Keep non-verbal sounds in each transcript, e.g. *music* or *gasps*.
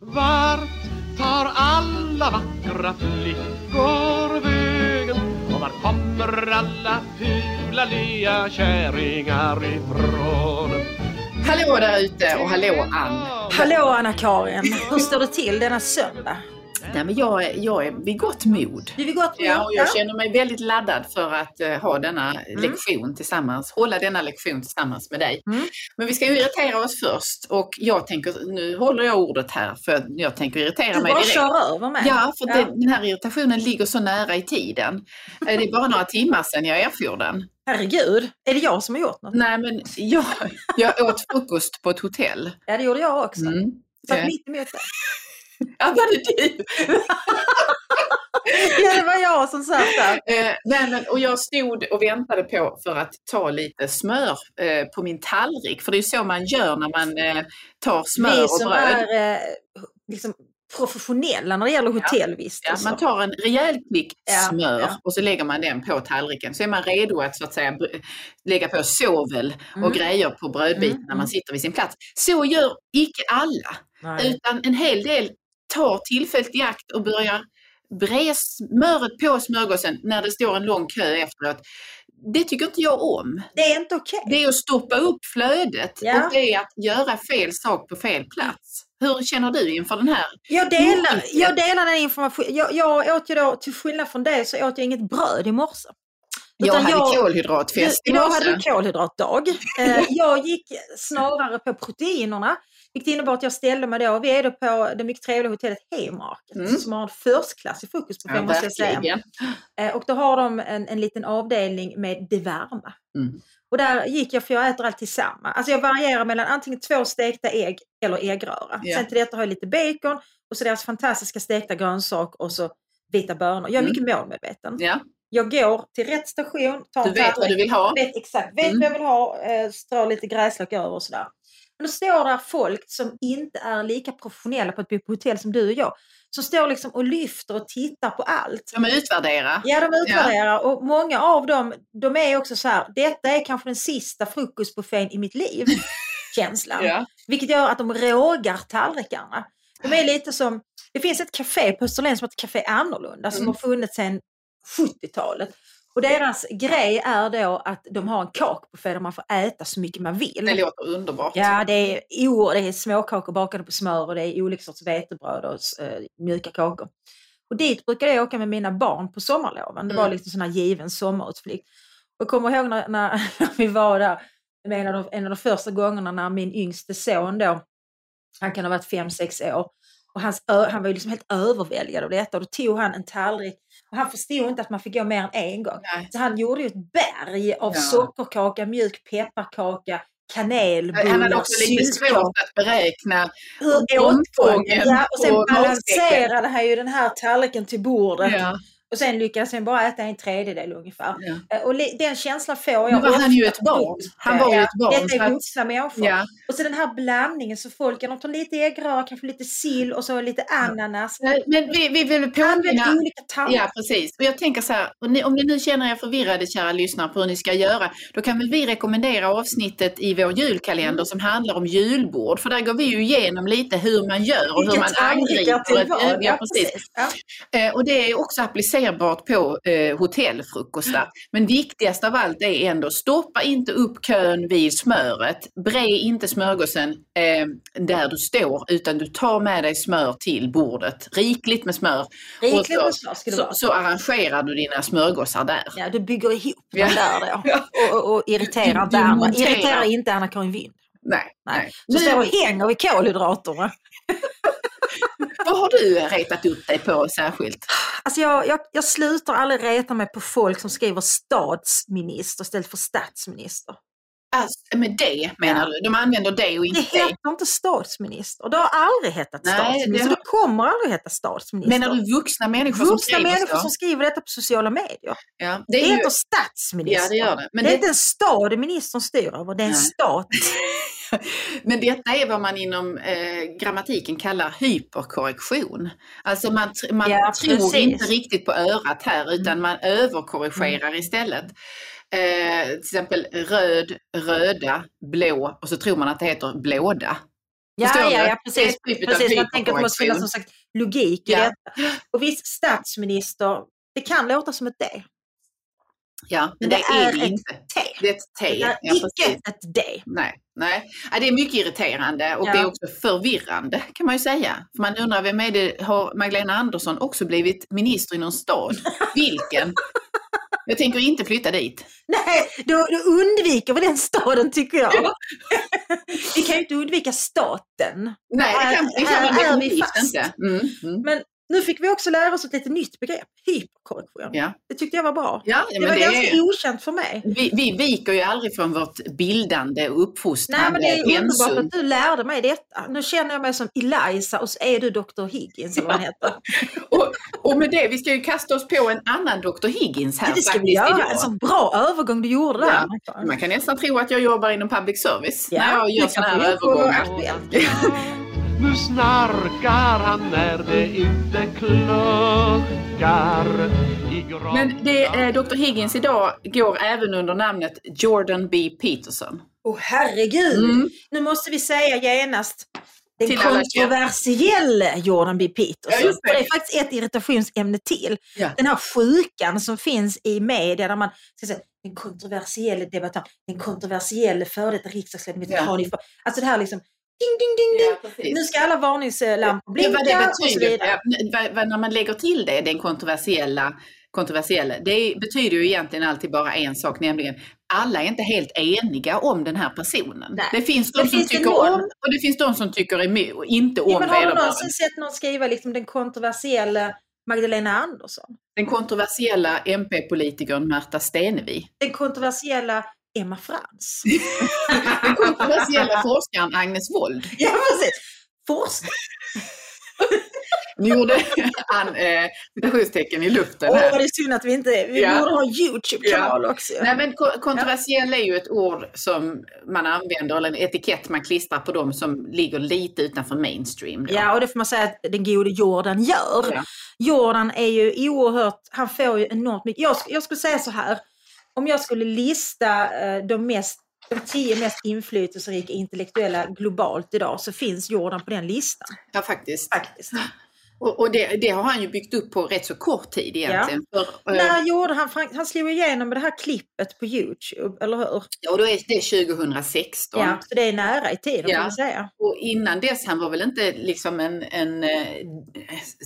Vart tar alla vackra flickor vägen? Och var kommer alla fula lya kärringar ifrån? Hallå där ute och hallå Ann. Hallå Anna-Karin, hur står det till denna söndag? Nej, men jag, är- jag är vid gott mod. Du är vid gott mod? Ja, och jag känner mig väldigt laddad för att eh, ha denna lektion tillsammans, hålla denna lektion tillsammans med dig. Mm. Men vi ska ju irritera oss först och jag tänker, nu håller jag ordet här för jag tänker irritera Du mig bara direkt. kör över mig. Ja, för Ja. Den här irritationen ligger så nära i tiden. Eh, Det är bara några timmar sedan jag erfor den. Herregud, är det jag som har gjort något? Nej, men jag, jag åt frukost på ett hotell. Ja, det gjorde jag också. Mm. Satt Eh, mitt emot det. *laughs* Ja, var det du? *laughs* Ja, det var jag som satt där. Eh, nej, men, och jag stod och väntade på för att ta lite smör eh, på min tallrik. För det är ju så man gör när man eh, tar smör och bröd. är eh, liksom professionella när det gäller Ja, hotellvistelser. man tar en rejäl klick Ja, smör ja. och så lägger man den på tallriken. Så är man redo att så att säga lägga på sovel och Mm. grejer på brödbiten Mm, när man mm. sitter vid sin plats. Så gör icke alla. Nej. Utan en hel del tar tillfället i akt och börjar bre smöret på smörgåsen när det står en lång kö efteråt. Det tycker inte jag om. Det är inte okej. Det är att stoppa upp flödet Ja. och det är att göra fel sak på fel plats. Hur känner du inför den här? Jag delar, jag delar den informationen. Jag, jag åt ju då, till skillnad från dig, så åt jag inget bröd i morse. Jag hade jag- kolhydratfest i morse. hade du kolhydratdag. *laughs* Eh, jag gick snarare på proteinerna. Vilket innebar att jag ställde mig då, vi är då på det mycket trevliga hotellet Haymarket Mm. som har en förstklassig frukostbuffé Ja, måste jag säga. Eh, och då har de en, en liten avdelning med det varma. Mm. Och där gick jag, för jag äter alltid samma. Alltså jag varierar mellan antingen två stekta ägg eller äggröra. Ja. Sen till detta har jag lite bacon och så deras fantastiska stekta grönsak och så vita bönor. Jag är Mm. mycket målmedveten. Ja, Jag går till rätt station, tar du en vet vad du vill ha. vet exakt, vet Mm. vad jag vill ha, eh, strör lite gräslök över och sådär. Men då står där folk som inte är lika professionella på att bo på hotell som du och jag. Som står liksom och lyfter och tittar på allt. De utvärderar. Ja, de utvärderar och många av dem, de är också så här, detta är kanske den sista frukostbuffén i mitt liv. *laughs* känslan. Ja. Vilket gör att de rågar tallrikarna. De är lite som, det finns ett café på Österlen som heter Café Annorlunda som Mm. har funnits sedan 70-talet. Och deras grej är då att de har en kakbuffé där man får äta så mycket man vill. Det låter underbart. Ja, det är, o, det är småkakor bakade på smör och det är olika sorts vetebröd och eh, mjuka kakor. Och dit brukade jag åka med mina barn på sommarloven. Det var Mm. liksom sån här given sommarutflikt. Och jag kommer ihåg när, när *laughs* vi var där, en av, de, en av de första gångerna när min yngste son då, han kan ha varit fem sex år, och hans, han var ju liksom helt överväldigad av detta. Och då tog han en tallrik och han förstod inte att man fick gå mer än en gång. Nej. Så han gjorde ju ett berg av Ja. sockerkaka, mjuk pepparkaka, kanelbullar, Han hade också lite svårt att beräkna Hur omfången ja, och sen balanserade han ju den här tallriken till bordet. Ja, Och sen lyckades han bara äta en tredjedel ungefär. ja. Eh, Och den känslan får jag Nu var han ju ett barn. Han var ju Ja, ett barn, Detta är att- vuxna människor. Ja. Och så den här blandningen, så folk de tar lite äggröra, kanske lite sill och så lite ananas. Eh, Men vi, vi vill påminna... olika tallrikar. Ja, precis. Och jag tänker så här, ni, om ni nu känner er förvirrade, kära lyssnare, på hur ni ska göra, då kan väl vi rekommendera avsnittet i vår julkalender Mm. som handlar om julbord. För där går vi ju igenom lite hur man gör och hur man angriper ett... Ja, precis. Ja. Eh, Och det är också applicerbart på eh, hotellfrukostar. Men viktigast av allt är ändå, stoppa inte upp kön vid smöret. Bre inte smörgåsen eh, där du står, utan du tar med dig smör till bordet. Rikligt med smör. Rikligt med smör ska det så, vara. så arrangerar du dina smörgåsar där. Ja, du bygger ihop Ja. dem där då. *laughs* Och, och, och irriterar Du- varandra. Irriterar inte Anna-Karin Wind. Nej, Nej. nej. Så står och hänger vid kolhydraterna. *laughs* vad har du retat upp dig på särskilt? Alltså jag, jag, jag slutar aldrig reta mig på folk som skriver statsminister istället för statsminister. Alltså, med det menar du? De använder det och Det inte det. heter inte statsminister. Det har aldrig hetat Nej, statsminister. det Det, kommer aldrig heta statsminister. Menar du vuxna människor som Vuxna skriver människor så? som skriver detta på sociala medier. Ja, Det, det är ju... heter statsminister. Ja, det gör det. Men det är det- inte en stad ministern styr över, det är en Nej. stat. *laughs* Men detta är vad man inom eh, grammatiken kallar hyperkorrektion. Alltså man, man Ja, tror precis. inte riktigt på örat här utan man överkorrigerar istället. Eh, till exempel röd, röda, blå och så tror man att det heter blåda. Ja, Förstår ja, du? ja, precis. Det typ precis. Man tänker att det måste finnas någon slags logik i Ja. detta. Och visst, statsminister, det kan låta som ett D. Ja, men det, det är är det inte. T. Det är ett Det T. är Ja, icke ett D. Nej, nej. Ja, det är mycket irriterande och Ja. det är också förvirrande kan man ju säga. För man undrar vem är det, har Magdalena Andersson också blivit minister i någon stad? Vilken? Jag tänker inte flytta dit. Nej, då, då undviker vi den staden tycker jag. *laughs* vi kan ju inte undvika staten. Nej, det kan, det kan man här är vi fast. inte. Mm, mm. Men nu fick vi också lära oss ett lite nytt begrepp, hyperkorrektion. Ja. Det tyckte jag var bra. Ja, det var det ganska är, okänt för mig. vi, vi viker ju aldrig från vårt bildande och Nej, uppfostrande men det är underbart att du lärde mig detta. Nu känner jag mig som Eliza och så är du Dr. Higgins eller vad han heter. *laughs* Och, och med det, vi ska ju kasta oss på en annan Dr. Higgins här Det ska vi göra. idag. En sån bra övergång du gjorde där. Ja. Man kan nästan tro att jag jobbar inom public service Ja, när jag gör sådana kan här övergångar. *laughs* Nu snarkar han när det inte kluckar. Men det, eh, Dr. Higgins idag går även under namnet Jordan B. Peterson. Åh herregud! Mm. Nu måste vi säga genast den Till kontroversielle Jordan B. Peterson. Ja, det. Det är faktiskt ett irritationsämne till. Ja. Den här sjukan som finns i media där man ska säga den kontroversielle debattören, den kontroversielle före detta riksdagsledamoten. Ja. har ni för-" Alltså det här liksom ding, ding, ding, ding. precis. Nu ska alla varningslampor Ja, blinka vad det och så vidare. ja, när man lägger till det, den kontroversiella, kontroversiella, det betyder ju egentligen alltid bara en sak, nämligen alla är inte helt eniga om den här personen. Nej. Det finns de Men som finns det tycker någon- om och det finns de som tycker emot, inte om Ja, men har du någonsin sett någon skriva liksom den kontroversiella Magdalena Andersson? Den kontroversiella MP-politikern Märta Stenevi. Den kontroversiella Emma Frans? *laughs* Den kontroversiella forskaren Agnes Wold. *laughs* ja, precis. Forskning. *laughs* Nu gjorde han eh, citationstecken i luften Åh, vad det är synd att vi inte... Vi Ja. borde ha en YouTube-kanal också. Nej, men ko- kontroversiell är ju ett ord som man använder, eller en etikett man klistrar på dem som ligger lite utanför mainstream. Då. Ja, och det får man säga att den gode Jordan gör. Ja. Jordan är ju oerhört... Han får ju enormt mycket... Jag, jag skulle säga så här. Om jag skulle lista eh, de, mest, de tio mest inflytelserika intellektuella globalt idag så finns Jordan på den listan. Ja, faktiskt. Faktiskt. *laughs* Och, och det, det har han ju byggt upp på rätt så kort tid egentligen. För, eh, När gjorde han, han, slog igenom med det här klippet på YouTube, eller hur? ja, då är det 2016. Ja, så det är nära i tiden Ja. kan man säga. Och innan dess, han var väl inte liksom en, en eh,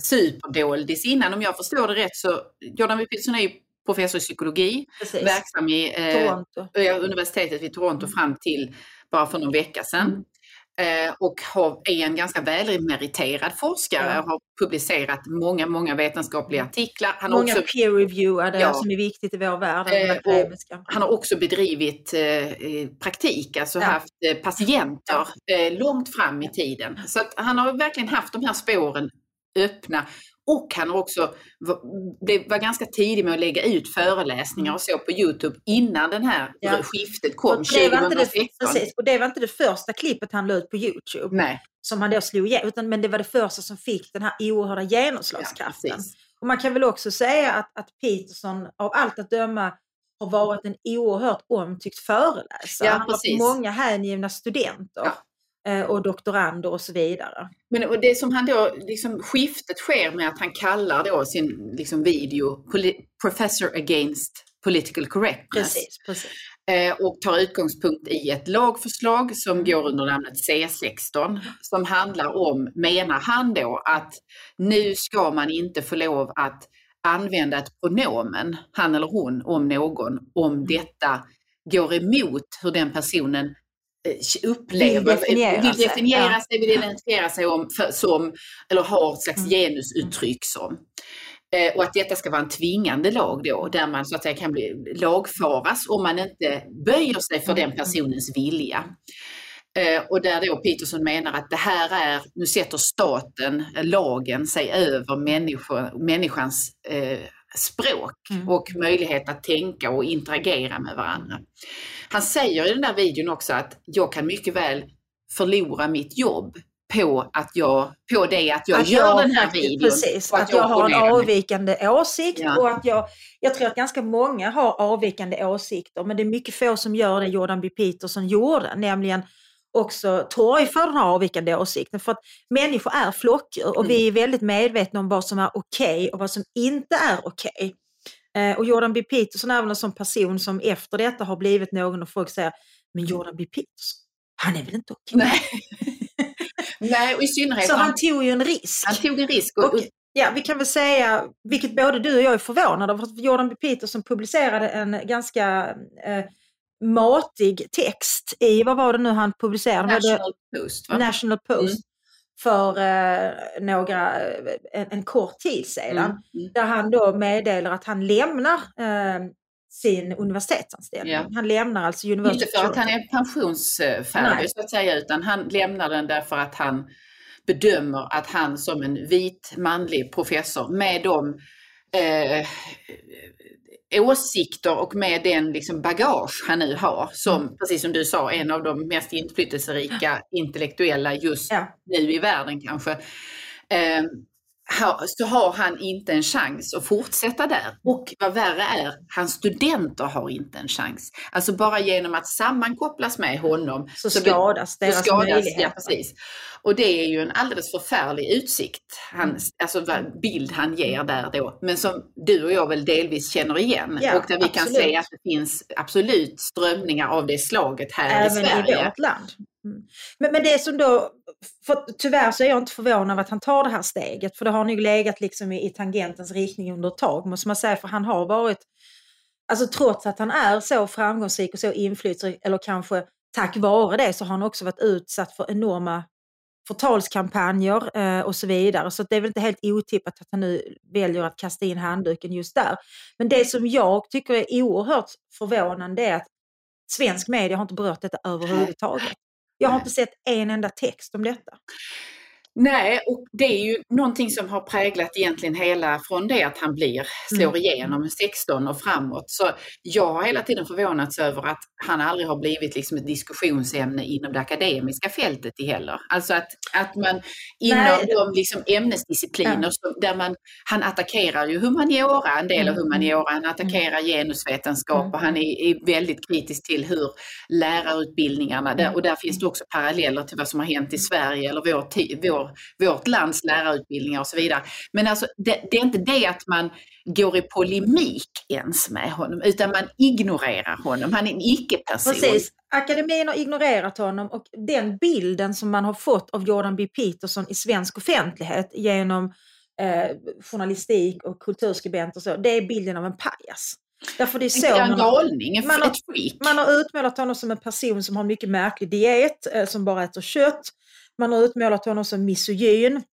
superdoldis innan. Om jag förstår det rätt så, Jordan B. Peterson är ju professor i psykologi, Precis. verksam i eh, eh, universitetet vid Toronto fram till bara för någon vecka sedan. Mm. Eh, och har, är en ganska välmeriterad forskare och har publicerat många, många vetenskapliga artiklar. Han Många också, peer-reviewade Ja. som är viktigt i vår värld. Eh, han har också bedrivit eh, praktik, alltså Ja. haft eh, patienter eh, långt fram i tiden. Så han har verkligen haft de här spåren öppna och han har också var, ganska tidig med att lägga ut föreläsningar och så på Youtube innan den här Ja. skiftet kom Och det, var inte det, 2016. precis, och det var inte det första klippet han la ut på Youtube Nej, som han då slog igenom, utan men det var det första som fick den här oerhörda ja, genomslagskraften. precis. och man kan väl också säga att, att Peterson av allt att döma har varit en oerhört omtyckt föreläsare. Ja, han har haft många hängivna studenter eh, och doktorander och så vidare. Men och det som han då, liksom skiftet sker med att han kallar då sin liksom, video Professor Against Political Correctness. Precis, precis. Eh, och tar utgångspunkt i ett lagförslag som går under namnet C16 som handlar om, menar han då, att nu ska man inte få lov att använda ett pronomen, han eller hon, om någon, om detta går emot hur den personen eh, upplever, Vill definiera vill sig, definiera ja. sig, vill identifiera sig om, för, som, eller har ett slags Mm. genusuttryck som. Eh, och att detta ska vara en tvingande lag då, där man så att säga kan bli lagfaras om man inte böjer sig för Mm. den personens vilja. Eh, och där då Peterson menar att det här är, nu sätter staten, eh, lagen, sig över människor, människans eh, språk Mm. och möjlighet att tänka och interagera med varandra. Han säger i den där videon också att jag kan mycket väl förlora mitt jobb på, att jag, på det att jag Att gör den här videon. Precis, och att jag har en opponerar mig. avvikande åsikt Ja. och att jag, jag tror att ganska många har avvikande åsikter men det är mycket få som gör det Jordan B. Peterson gjorde, nämligen också torgför den här avvikande åsikten. För att människor är flockdjur och vi är väldigt medvetna om vad som är okej okay och vad som inte är okej. Okay. Eh, och Jordan B. Peterson är väl en sån person som efter detta har blivit någon och folk säger, men Jordan B. Peterson, han är väl inte okej? Okay? Nej. *laughs* Nej, och i synnerhet... Så han tog ju en risk. Han tog en risk. Och, och, ja, vi kan väl säga, vilket både du och jag är förvånade över, att Jordan B. Peterson publicerade en ganska eh, matig text i, vad var det nu han publicerade? National Post. Va? National Post. Mm. För eh, några, en, en, kort tid sedan. Mm. Mm. Där han då meddelar att han lämnar eh, sin universitetsanställning. Ja. Han lämnar alltså University Inte för att han är pensionsfärdig så att säga, utan han lämnar den därför att han bedömer att han som en vit manlig professor med de eh, åsikter och med den liksom bagage han nu har, som mm. precis som du sa, en av de mest inflytelserika intellektuella just ja. nu i världen kanske. Så har han inte en chans att fortsätta där. Och vad värre är, hans studenter har inte en chans. Alltså bara genom att sammankopplas med honom så, så skadas deras så skadas, möjligheter. Ja, precis. Och det är ju en alldeles förfärlig utsikt, han, mm. alltså bild han ger där då. Men som du och jag väl delvis känner igen. Ja, och där vi absolut. kan se att det finns absolut strömningar av det slaget här Även i Sverige. Även i vårt land. Mm. Men, men det som då, för tyvärr så är jag inte förvånad över att han tar det här steget, för det har nog legat liksom i, i tangentens riktning under ett tag, måste man säga, för han har varit, alltså trots att han är så framgångsrik och så inflytelserik, eller kanske tack vare det, så har han också varit utsatt för enorma förtalskampanjer eh, och så vidare. Så det är väl inte helt otippat att han nu väljer att kasta in handduken just där. Men det som jag tycker är oerhört förvånande är att svensk media har inte berört detta överhuvudtaget. Jag har inte sett en enda text om detta. Nej, och det är ju någonting som har präglat egentligen hela från det att han blir, slår mm. igenom 16 och framåt. Så jag har hela tiden förvånats över att han aldrig har blivit liksom ett diskussionsämne inom det akademiska fältet heller. Alltså att, att man inom Nej. de liksom ämnesdiscipliner ja. där man, han attackerar ju humaniora, en del mm. av humaniora, han attackerar mm. genusvetenskap mm. och han är, är, väldigt kritisk till hur lärarutbildningarna, där, mm. och där finns det också paralleller till vad som har hänt i Sverige eller vår, vår vår, vårt lands lärarutbildningar och så vidare. Men alltså, det, det är inte det att man går i polemik ens med honom, utan man ignorerar honom. Han är en icke-person. Precis. Akademin har ignorerat honom och den bilden som man har fått av Jordan B. Peterson i svensk offentlighet genom eh, journalistik och kulturskribent och så, det är bilden av en pajas. Därför det är så en man, galning, man, har, man har utmålat honom som en person som har mycket märklig diet, eh, som bara äter kött, man har utmålat honom som misogyn,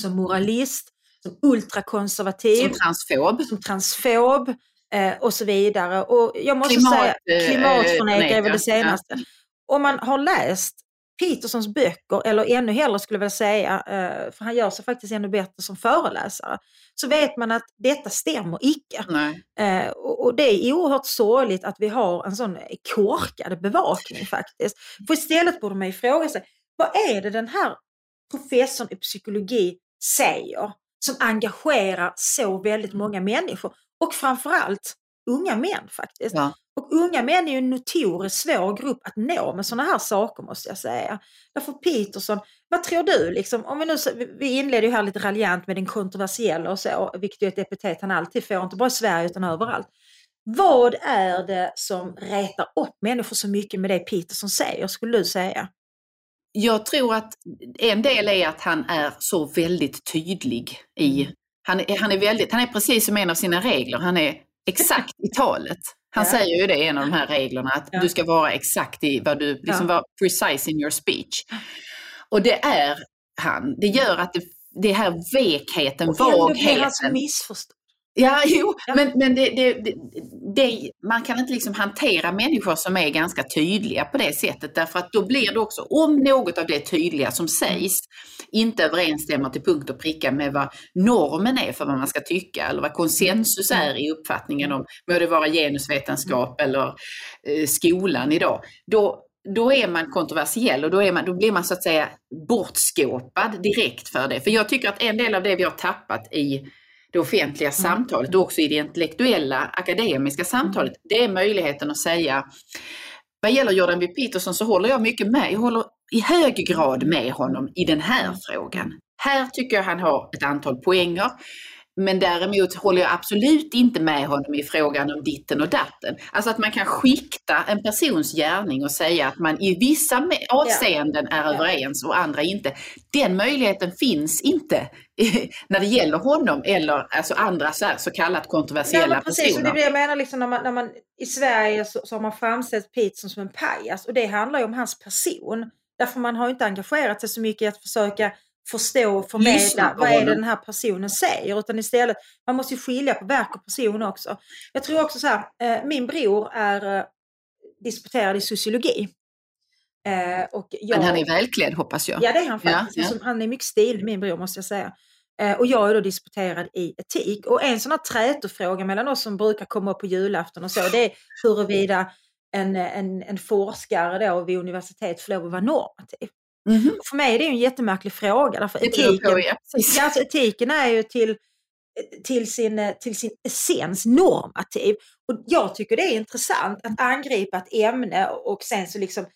som moralist, som ultrakonservativ. Som transfob. Som transfob eh, och så vidare. Och jag måste Klimat, säga, klimatförnekare är väl det senaste. Ja. Om man har läst Petersons böcker, eller ännu hellre skulle jag vilja säga, eh, för han gör sig faktiskt ännu bättre som föreläsare, så vet man att detta stämmer icke. Eh, och det är oerhört sorgligt att vi har en sån korkad bevakning faktiskt. För istället borde man ju fråga sig, vad är det den här professorn i psykologi säger som engagerar så väldigt många människor? Och framförallt unga män faktiskt. Ja. Och unga män är ju en notoriskt svår grupp att nå med sådana här saker måste jag säga. Därför Peterson, vad tror du? Liksom, om vi, nu, vi inledde ju här lite raljant med den kontroversiella och så, vilket är ett epitet han alltid får, inte bara i Sverige utan överallt. Vad är det som retar upp människor så mycket med det Peterson säger, skulle du säga? Jag tror att en del är att han är så väldigt tydlig i, mm. han är, han är, väldigt, han är precis som en av sina regler, han är exakt i talet. Han ja. säger ju det i en av de här reglerna, att ja. du ska vara exakt i vad du, liksom ja. vara precise in your speech. Och det är han. Det gör att det, det här vekheten, vagheten. Och blir han så missförstådd. Ja, *laughs* jo, men, men det, det, det, man kan inte liksom hantera människor som är ganska tydliga på det sättet därför att då blir det också, om något av det tydliga som sägs inte överensstämmer till punkt och pricka med vad normen är för vad man ska tycka eller vad konsensus är i uppfattningen om, må det vara genusvetenskap eller eh, skolan idag, då, då är man kontroversiell och då, är man, då blir man så att säga bortskåpad direkt för det. För jag tycker att en del av det vi har tappat i det offentliga mm. samtalet och också i det intellektuella akademiska samtalet, det är möjligheten att säga vad gäller Jordan B. Peterson så håller jag mycket med. Jag håller i hög grad med honom i den här frågan. Här tycker jag han har ett antal poänger. Men däremot håller jag absolut inte med honom i frågan om ditten och datten. Alltså att man kan skikta en persons gärning och säga att man i vissa avseenden är överens och andra inte. Den möjligheten finns inte *laughs* när det gäller honom eller alltså andra så, här, så kallat kontroversiella Nej, precis, personer. Det är jag menar, liksom, när man, när man, i Sverige så, så har man framställt Peterson som en pajas och det handlar ju om hans person. Därför man har inte engagerat sig så mycket i att försöka förstå och förmedla vad är det den här personen säger. Utan istället, man måste ju skilja på verk och person också. Jag tror också så här, eh, min bror är eh, disputerad i sociologi. Eh, och jag, Men han är välklädd hoppas jag. Ja det är han faktiskt. Ja, ja. Han är mycket stilig min bror måste jag säga. Och jag är då disputerad i etik. Och en sån här trätofråga mellan oss som brukar komma upp på julafton och så, det är huruvida en, en, en forskare då vid universitet får lov att vara normativ. Mm -hmm. För mig är det en jättemärklig fråga. Därför etiken, på. Ja, alltså etiken är ju till, till, sin, till sin essens normativ. Och jag tycker det är intressant att angripa ett ämne och sen så liksom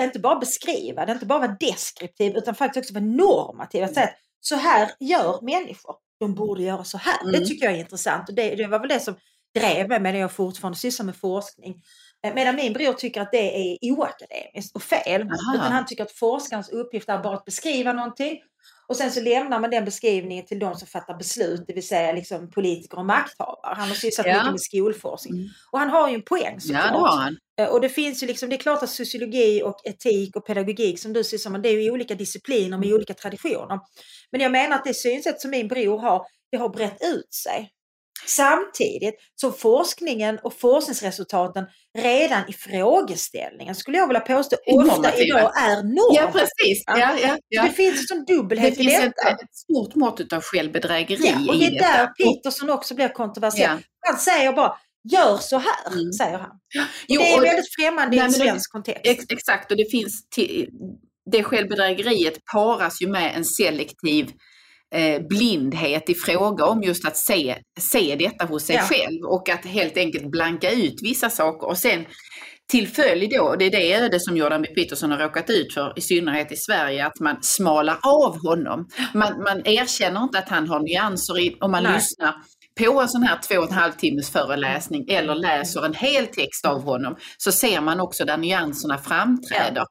inte bara beskriva det, inte bara vara deskriptiv utan faktiskt också vara normativ. Att säga att så här gör människor. De borde göra så här. Mm. Det tycker jag är intressant och det, det var väl det som drev mig medan jag fortfarande sysslar med forskning. Eh, medan min bror tycker att det är oakademiskt och fel. Utan han tycker att forskarens uppgift är bara att beskriva någonting och sen så lämnar man den beskrivningen till de som fattar beslut, det vill säga liksom politiker och makthavare. Han har sysslat ja. mycket med skolforskning. Mm. Och han har ju en poäng såklart. Ja, det har han. Eh, och det finns ju liksom, det är klart att sociologi och etik och pedagogik som du sysslar med, det är ju olika discipliner med olika traditioner. Men jag menar att det synsätt som min bror har, det har brett ut sig. Samtidigt som forskningen och forskningsresultaten redan i frågeställningen skulle jag vilja påstå ofta idag är norm. Ja precis. Ja, ja, ja. Det finns en dubbelhet det i detta. Det finns ett stort mått av självbedrägeri ja, och det är där Peterson också blir kontroversiell. Han säger bara Gör så här, mm. säger han. Jo, det är och, väldigt främmande i en svensk kontext. Ex, exakt, och det finns det självbedrägeriet paras ju med en selektiv blindhet i fråga om just att se, se detta hos sig ja. själv och att helt enkelt blanka ut vissa saker och sen till följd då, och det är det öde som Jordan B. Peterson har råkat ut för, i synnerhet i Sverige, att man smalar av honom. Man, man erkänner inte att han har nyanser i, om man Nej. lyssnar på en sån här två och en halv timmes föreläsning eller läser en hel text av honom så ser man också där nyanserna framträder. Ja.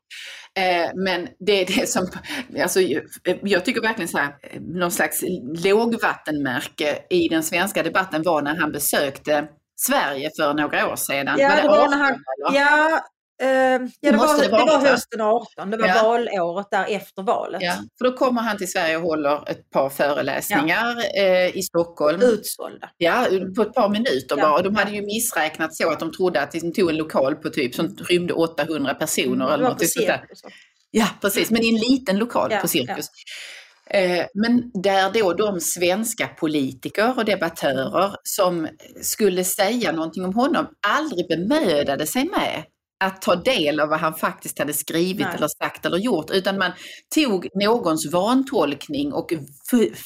Eh, men det är det som, alltså, jag tycker verkligen så här, någon slags lågvattenmärke i den svenska debatten var när han besökte Sverige för några år sedan. Ja, var det, var när han, ja Uh, ja, det, var, det, det var hösten 18, det var ja. valåret där efter valet. Ja, för då kommer han till Sverige och håller ett par föreläsningar ja. eh, i Stockholm. Utsålda. Ja, på ett par minuter bara. Och de hade ju missräknat så att de trodde att de tog en lokal på typ som rymde 800 personer. Mm, eller något cirkus. Ja, precis, men i en liten lokal på Cirkus. Eh, men där då de svenska politiker och debattörer som skulle säga någonting om honom aldrig bemödade sig med att ta del av vad han faktiskt hade skrivit Nej. eller sagt eller gjort, utan man tog någons vantolkning och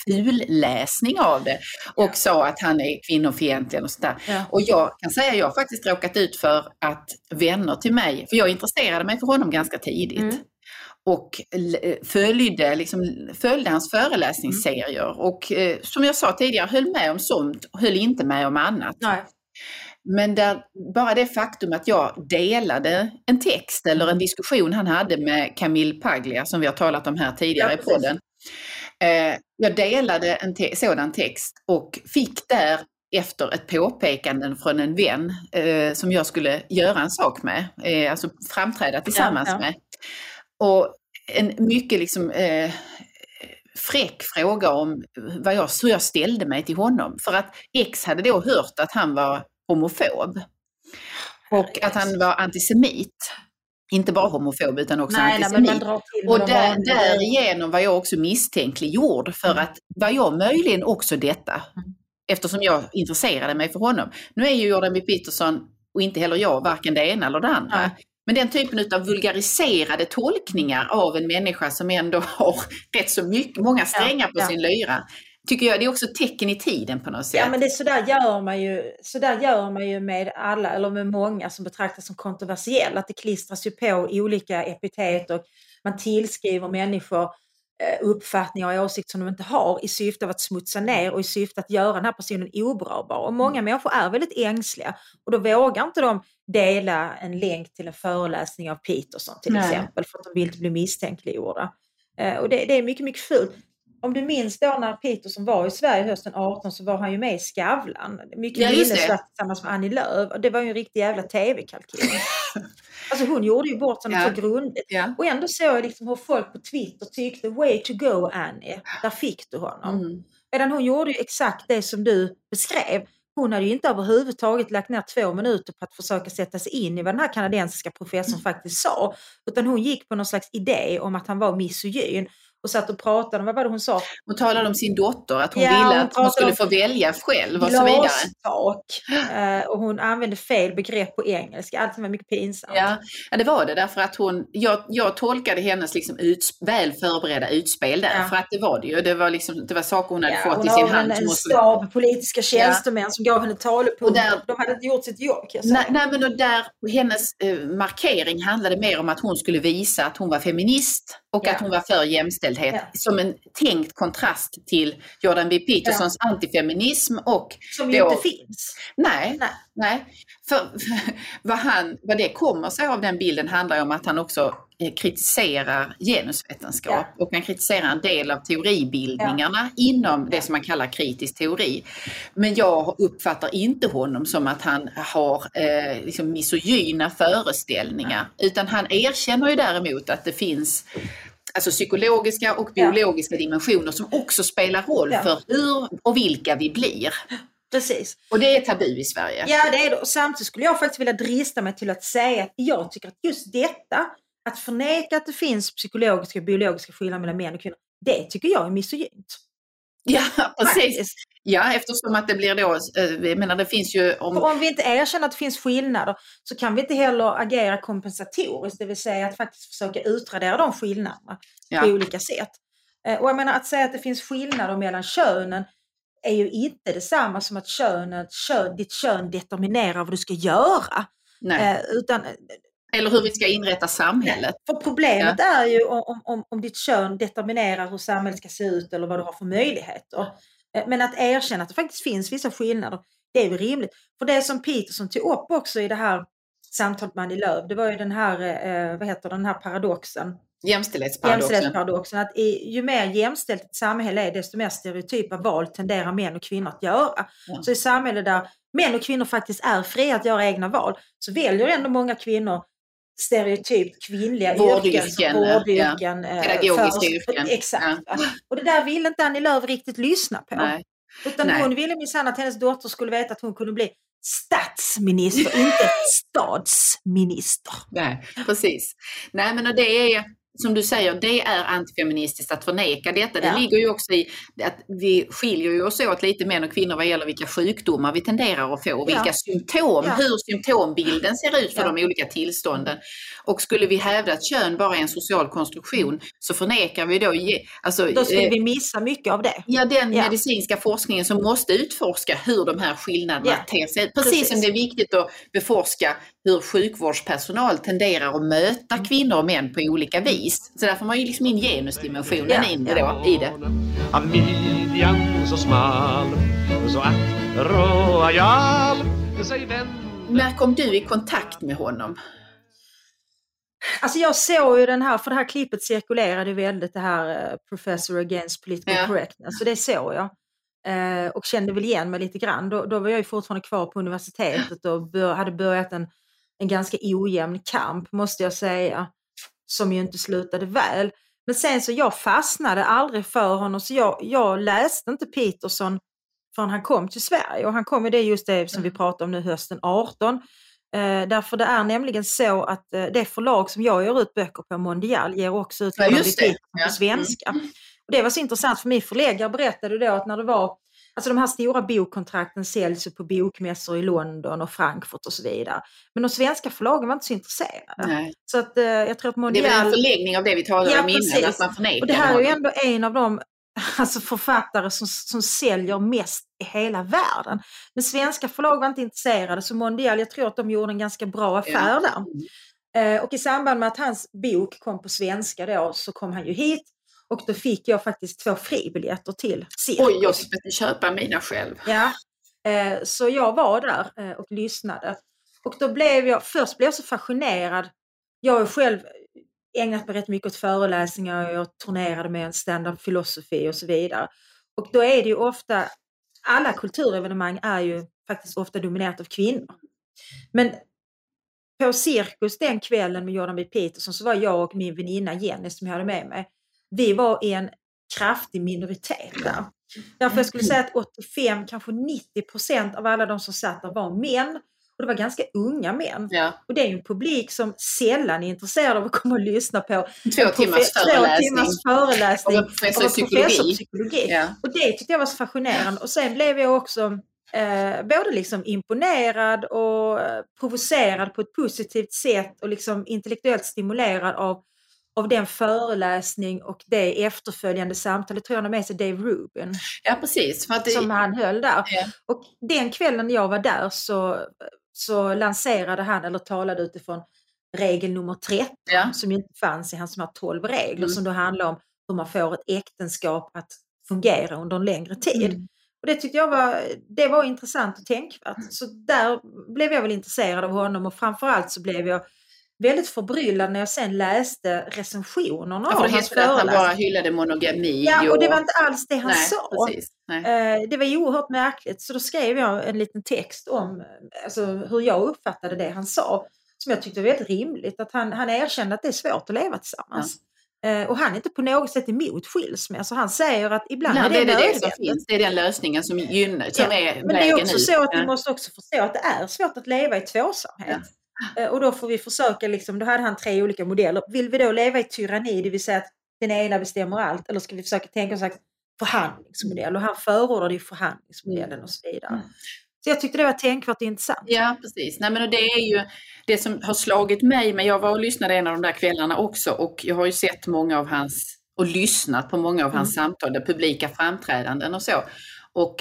fulläsning av det och ja. sa att han är kvinnofientlig och sådär. Ja. Och jag kan säga att jag har faktiskt råkat ut för att vänner till mig, för jag intresserade mig för honom ganska tidigt, mm. och följde, liksom, följde hans föreläsningsserier mm. och eh, som jag sa tidigare höll med om sånt och höll inte med om annat. Nej. Men där, bara det faktum att jag delade en text eller en diskussion han hade med Camille Paglia, som vi har talat om här tidigare ja, i podden. Eh, jag delade en te sådan text och fick där efter ett påpekande från en vän eh, som jag skulle göra en sak med, eh, alltså framträda tillsammans ja, ja. med. Och en mycket liksom eh, fräck fråga om vad jag, hur jag ställde mig till honom. För att X hade då hört att han var homofob. Och att han var antisemit. Inte bara homofob utan också nej, antisemit. Nej, och där, därigenom var jag också misstänkliggjord för mm. att var jag möjligen också detta? Mm. Eftersom jag intresserade mig för honom. Nu är ju Jordan B. Peterson och inte heller jag varken det ena eller det andra. Nej. Men den typen av vulgariserade tolkningar av en människa som ändå *laughs* har rätt så mycket, många strängar på ja, sin lyra, tycker jag, det är också tecken i tiden på något sätt. Ja men det, så, där gör man ju, så där gör man ju med alla, eller med många som betraktas som kontroversiella. Att det klistras ju på olika epitet och man tillskriver människor eh, uppfattningar och åsikter som de inte har i syfte att smutsa ner och i syfte att göra den här personen obraubar. Och många människor är väldigt ängsliga och då vågar inte de dela en länk till en föreläsning av Peterson till Nej. exempel för att de vill inte bli misstänkliggjorda. Eh, Och det, det är mycket, mycket fult. Om du minns då när Peterson var i Sverige hösten 18 så var han ju med i Skavlan. Mycket Ja, minnesvärt tillsammans med Annie Lööf. Och det var ju en riktig jävla tv-kalkyl. *laughs* alltså hon gjorde ju bort sig Ja. så grundligt. Ja. Och ändå såg jag liksom hur folk på Twitter tyckte way to go Annie, där fick du honom. Mm. Medan hon gjorde ju exakt det som du beskrev. Hon hade ju inte överhuvudtaget lagt ner två minuter på att försöka sätta sig in i vad den här kanadensiska professorn faktiskt sa. Utan hon gick på någon slags idé om att han var misogyn och satt och pratade om, vad var det hon sa? Hon talade om sin dotter, att hon Ja, ville hon att hon skulle få välja själv och så vidare. *gasps* Eh, och hon använde fel begrepp på engelska. Allting var mycket pinsamt. Ja, ja, det var det därför att hon, jag, jag tolkade hennes liksom uts, väl förberedda utspel där, Ja. för att det var det ju. Det var, liksom, det var saker hon hade fått hon i sin har hand. en, som en hon stab politiska tjänstemän som gav henne talepunkter. där- De hade inte gjort sitt jobb kan jag säga. Nej, nej, men och där, hennes eh, markering handlade mer om att hon skulle visa att hon var feminist och Ja. att hon var för jämställdhet. Ja. Som en tänkt kontrast till Jordan B. Petersons antifeminism och som ju då- inte finns. Nej, Nej. nej. För, vad, han, vad det kommer sig av den bilden handlar ju om att han också eh, kritiserar genusvetenskap och han kritiserar en del av teoribildningarna inom det som man kallar kritisk teori. Men jag uppfattar inte honom som att han har eh, liksom misogyna föreställningar utan han erkänner ju däremot att det finns alltså psykologiska och Ja. biologiska dimensioner som också spelar roll Ja. för hur och vilka vi blir. Precis. Och det är tabu i Sverige. Ja, det är det. Och samtidigt skulle jag faktiskt vilja drista mig till att säga att jag tycker att just detta, att förneka att det finns psykologiska och biologiska skillnader mellan män och kvinnor, det tycker jag är misogynt. Ja, *laughs* precis. Faktiskt. Ja, eftersom att det blir då, eh, jag menar det finns ju För om... om vi inte erkänner att det finns skillnader så kan vi inte heller agera kompensatoriskt, det vill säga att faktiskt försöka utradera de skillnaderna Ja. på olika sätt. Eh, Och jag menar att säga att det finns skillnader mellan könen är ju inte detsamma som att könet, kön, ditt kön determinerar vad du ska göra. Nej. Eh, utan, Eller hur vi ska inrätta samhället. för problemet är ju om, om, om ditt kön determinerar hur samhället ska se ut eller vad du har för möjligheter. Eh, Men att erkänna att det faktiskt finns vissa skillnader, det är ju rimligt. För det som Peterson tog upp också i det här samtalet med Annie Lööf, det var ju den här, eh, vad heter den här paradoxen, Jämställdhetsparadoxen. jämställdhetsparadoxen, att i, ju mer jämställt ett samhälle är, desto mer stereotypa val tenderar män och kvinnor att göra. Ja. Så i samhälle där män och kvinnor faktiskt är fria att göra egna val, så väljer ändå många kvinnor stereotypt kvinnliga Vårdyrken, yrken, ja. vårdyrken, eh, Pedagogiska yrken, Exakt. Och det där ville inte Annie Lööf riktigt lyssna på. Nej. Utan Nej. hon ville minsann att hennes dotter skulle veta att hon kunde bli statsminister, inte *laughs* statsminister. Nej, precis. Nej, men och det är som du säger, det är antifeministiskt att förneka detta. Det Ja. ligger ju också i att vi skiljer ju oss åt lite män och kvinnor vad gäller vilka sjukdomar vi tenderar att få, vilka Ja. symptom, Ja. hur symptombilden ser ut för Ja. de olika tillstånden. Och skulle vi hävda att kön bara är en social konstruktion så förnekar vi då, alltså, Då skulle eh, vi missa mycket av det. Ja, den medicinska forskningen som måste utforska hur de här skillnaderna Ja, ter sig. Precis, precis. som det är viktigt att beforska hur sjukvårdspersonal tenderar att möta Mm. kvinnor och män på olika vis. Så där får man ju liksom in genusdimensionen Ja, in ja. Då, i det. Av midjan så smal Så att royal sig När kom du i kontakt med honom? Alltså jag såg ju den här, för det här klippet cirkulerade väldigt det här eh, Professor Against Political Ja. Correctness, så det såg jag. Eh, och kände väl igen mig lite grann. Då, då var jag ju fortfarande kvar på universitetet och bör, hade börjat en, en ganska ojämn kamp, måste jag säga, som ju inte slutade väl. Men sen så jag fastnade aldrig för honom, så jag, jag läste inte Peterson förrän han kom till Sverige. Och han kom ju det just det som vi pratar om nu hösten 18. Eh, därför det är nämligen så att eh, det förlag som jag ger ut böcker på, Mondial, ger också ut Ja, just det. På svenska. Och det var så intressant för min förläggare berättade då att när det var Alltså de här stora bokkontrakten säljs ju på bokmässor i London och Frankfurt och så vidare. Men de svenska förlagen var inte så intresserade. Nej. Så att eh, jag tror att Det är Mondial... väl en förlängning av det vi talade Ja, om innan, precis. att man förnekar Och det här är ju ändå en av de *laughs* alltså författare som, som säljer mest i hela världen. Men svenska förlag var inte intresserade så Mondial, jag tror att de gjorde en ganska bra affär där. Eh, och i samband med att hans bok kom på svenska då så kom han ju hit och då fick jag faktiskt två fribiljetter till cirkus. Oj, jag ska köpa mina själv. Ja, eh, så jag var där eh, och lyssnade. Och då blev jag, först blev jag så fascinerad. Jag har själv ägnat mig rätt mycket åt föreläsningar, jag turnerade med en stand-up filosofi och så vidare. Och då är det ju ofta, alla kulturevenemang är ju faktiskt ofta dominerat av kvinnor. Men på Cirkus den kvällen med Jordan B. Peterson så var jag och min väninna Jenny som jag hade med mig, vi var i en kraftig minoritet där. Därför jag skulle säga att 85, kanske 90 procent av alla de som satt där var män. Och det var ganska unga män. Ja. Och det är en publik som sällan är intresserad av att komma och lyssna på Två timmars föreläsning. Två timmars föreläsning Av en professor i psykologi. psykologi. Ja. Och det tyckte jag var så fascinerande. Och sen blev jag också eh, både liksom imponerad och eh, provocerad på ett positivt sätt och liksom intellektuellt stimulerad av, av den föreläsning och det efterföljande samtalet. tror jag han har med sig Dave Rubin ja, precis. Det, som han höll där. Ja. Och den kvällen jag var där så, så lanserade han, eller talade utifrån regel nummer 13 Ja. som inte fanns i hans de här 12 regler Mm. som då handlar om hur man får ett äktenskap att fungera under en längre tid. Mm. Och det tyckte jag var, det var intressant och tänkvärt. Så där blev jag väl intresserad av honom och framförallt så blev jag väldigt förbryllad när jag sen läste recensionerna Ja, av hans att han föreläsning. bara hyllade monogami. Ja, och det var inte alls det han Nej, sa. precis. Nej. Eh, Det var oerhört märkligt så då skrev jag en liten text om alltså, hur jag uppfattade det han sa. Som jag tyckte var väldigt rimligt. Att han, han erkände att det är svårt att leva tillsammans. Eh, Och han är inte på något sätt emot skilsmässa. Han säger att ibland Ibland är det det det som nödvändigt. finns. Det är den lösningen som gynnar, som Ja, är Men det är också ut. så att Ja. vi måste också förstå att det är svårt att leva i tvåsamhet. Eh, Och då får vi försöka, liksom, då hade han tre olika modeller. Vill vi då leva i tyranni, det vill säga att den ena bestämmer allt, eller ska vi försöka tänka oss slags förhandlingsmodell? Och han förordade ju förhandlingsmodellen och så vidare. Mm. Så jag tyckte det var tänkvärt intressant. Ja, precis. Nej, men och det är ju det som har slagit mig, men jag var och lyssnade en av de där kvällarna också och jag har ju sett många av hans, och lyssnat på många av hans Mm. samtal, där publika framträdanden och så. Och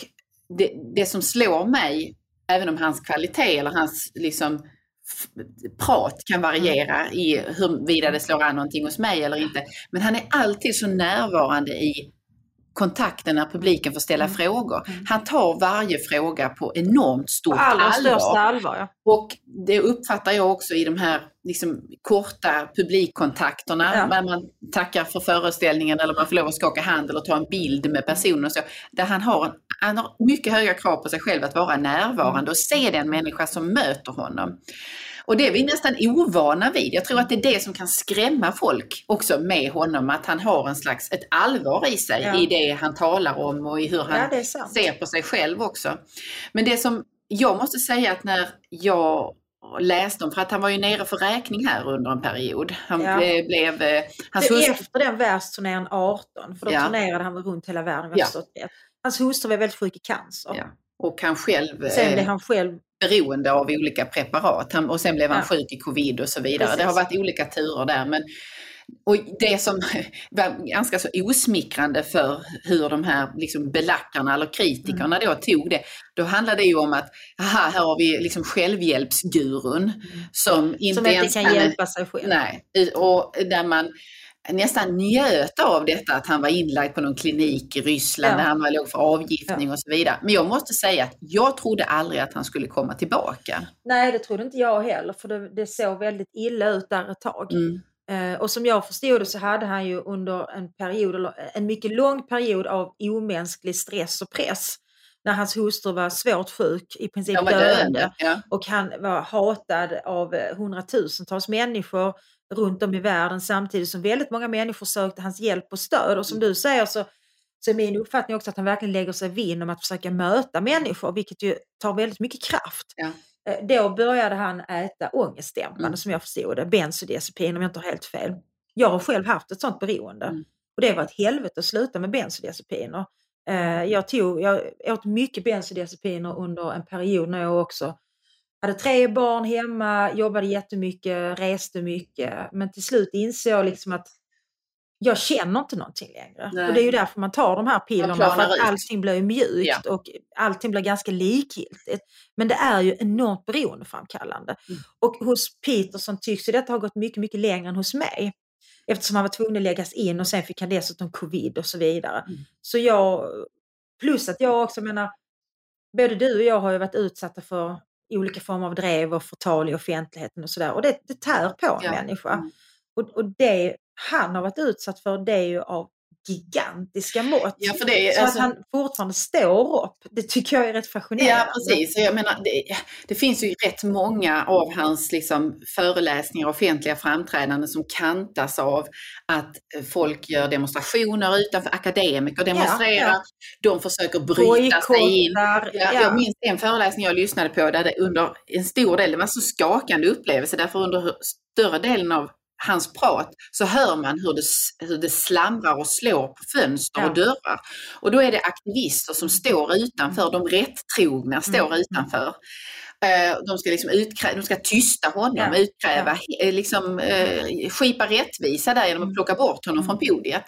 det, det som slår mig, även om hans kvalitet eller hans liksom prat kan variera i huruvida det slår an någonting hos mig eller inte. Men han är alltid så närvarande i kontakten när publiken får ställa Mm. frågor. Mm. Han tar varje fråga på enormt På stort allra allvar. största allvar. Ja. Och det uppfattar jag också i de här liksom, korta publikkontakterna, Ja. när man tackar för föreställningen eller man får lov att skaka hand eller ta en bild med personen och så. Där han har, en, han har mycket höga krav på sig själv att vara närvarande och se den människa som möter honom. Och det är vi nästan ovana vid. Jag tror att det är det som kan skrämma folk också med honom, att han har en slags, ett allvar i sig Ja. i det han talar om och i hur han ja, ser på sig själv också. Men det som jag måste säga att när jag läste om, för att han var ju nere för räkning här under en period. Han Ja. blev, blev eh, hans hustru, efter den världsturnén 18, för då Ja. turnerade han runt hela världen. Ja. Hans hustru var väldigt sjuk i cancer. ja, och han själv Sen blev eh, han själv beroende av olika preparat. Han, och sen blev han Ja. sjuk i covid och så vidare. Precis. Det har varit olika turer där. Men, och det som *laughs* var ganska så osmickrande för hur de här liksom belackarna eller kritikerna då tog det, då handlade det ju om att aha, här har vi liksom självhjälpsgurun som inte som inte ens kan hjälpa sig själv. Nej, och där man nästan njöt av detta att han var inlagd på någon klinik i Ryssland Ja. där han var låg för avgiftning och så vidare. Men jag måste säga att jag trodde aldrig att han skulle komma tillbaka. Nej, det trodde inte jag heller, för det, det såg väldigt illa ut där ett tag. Mm. Eh, och som jag förstod det så hade han ju under en period, eller en mycket lång period av omänsklig stress och press, när hans hustru var svårt sjuk, i princip döende. döende. Ja. Och han var hatad av eh, hundratusentals människor runt om i världen samtidigt som väldigt många människor sökte hans hjälp och stöd. Och som du säger så, så är min uppfattning också att han verkligen lägger sig vinn om att försöka möta människor, vilket ju tar väldigt mycket kraft. Ja. Eh, Då började han äta ångestdämpande Mm. som jag förstod det, bensodiazepin om jag inte har helt fel. Jag har själv haft ett sånt beroende Mm. och det var ett helvete att sluta med bensodiazepiner. Eh, Jag, tog, jag åt mycket bensodiazepiner under en period när jag också hade tre barn hemma, jobbade jättemycket, reste mycket. Men till slut insåg jag liksom att jag känner inte någonting längre. Nej. Och det är ju därför man tar de här pillerna, för att allting blir ju mjukt Ja. och allting blir ganska likgiltigt. Men det är ju enormt beroendeframkallande. Mm. Och hos Peterson tycks ju detta ha gått mycket, mycket längre än hos mig. Eftersom han var tvungen att läggas in och sen fick han dessutom covid och så vidare. Mm. Så jag, plus att jag också menar, både du och jag har ju varit utsatta för olika former av drev och förtal i offentligheten och sådär. Och det, det tär på en Ja. människa. Mm. Och, och det han har varit utsatt för det är ju av gigantiska mått. Ja, för det så alltså- att han fortfarande står upp, det tycker jag är rätt fascinerande. Ja, precis. Jag menar, det, det finns ju rätt många av hans liksom, föreläsningar och offentliga framträdanden som kantas av att eh, folk gör demonstrationer utanför, akademiker demonstrerar, ja. de försöker bryta sig in. Ja, ja. Jag minns en föreläsning jag lyssnade på där det under en stor del, det var så skakande upplevelse därför under större delen av hans prat så hör man hur det, hur det slamrar och slår på fönster Ja. och dörrar. Och då är det aktivister som står utanför, de rättrogna står Mm. utanför. Eh, De ska, liksom utkrä- de ska tysta honom, Ja. utkräva, eh, liksom, eh, skipa rättvisa där genom att Mm. plocka bort honom från podiet.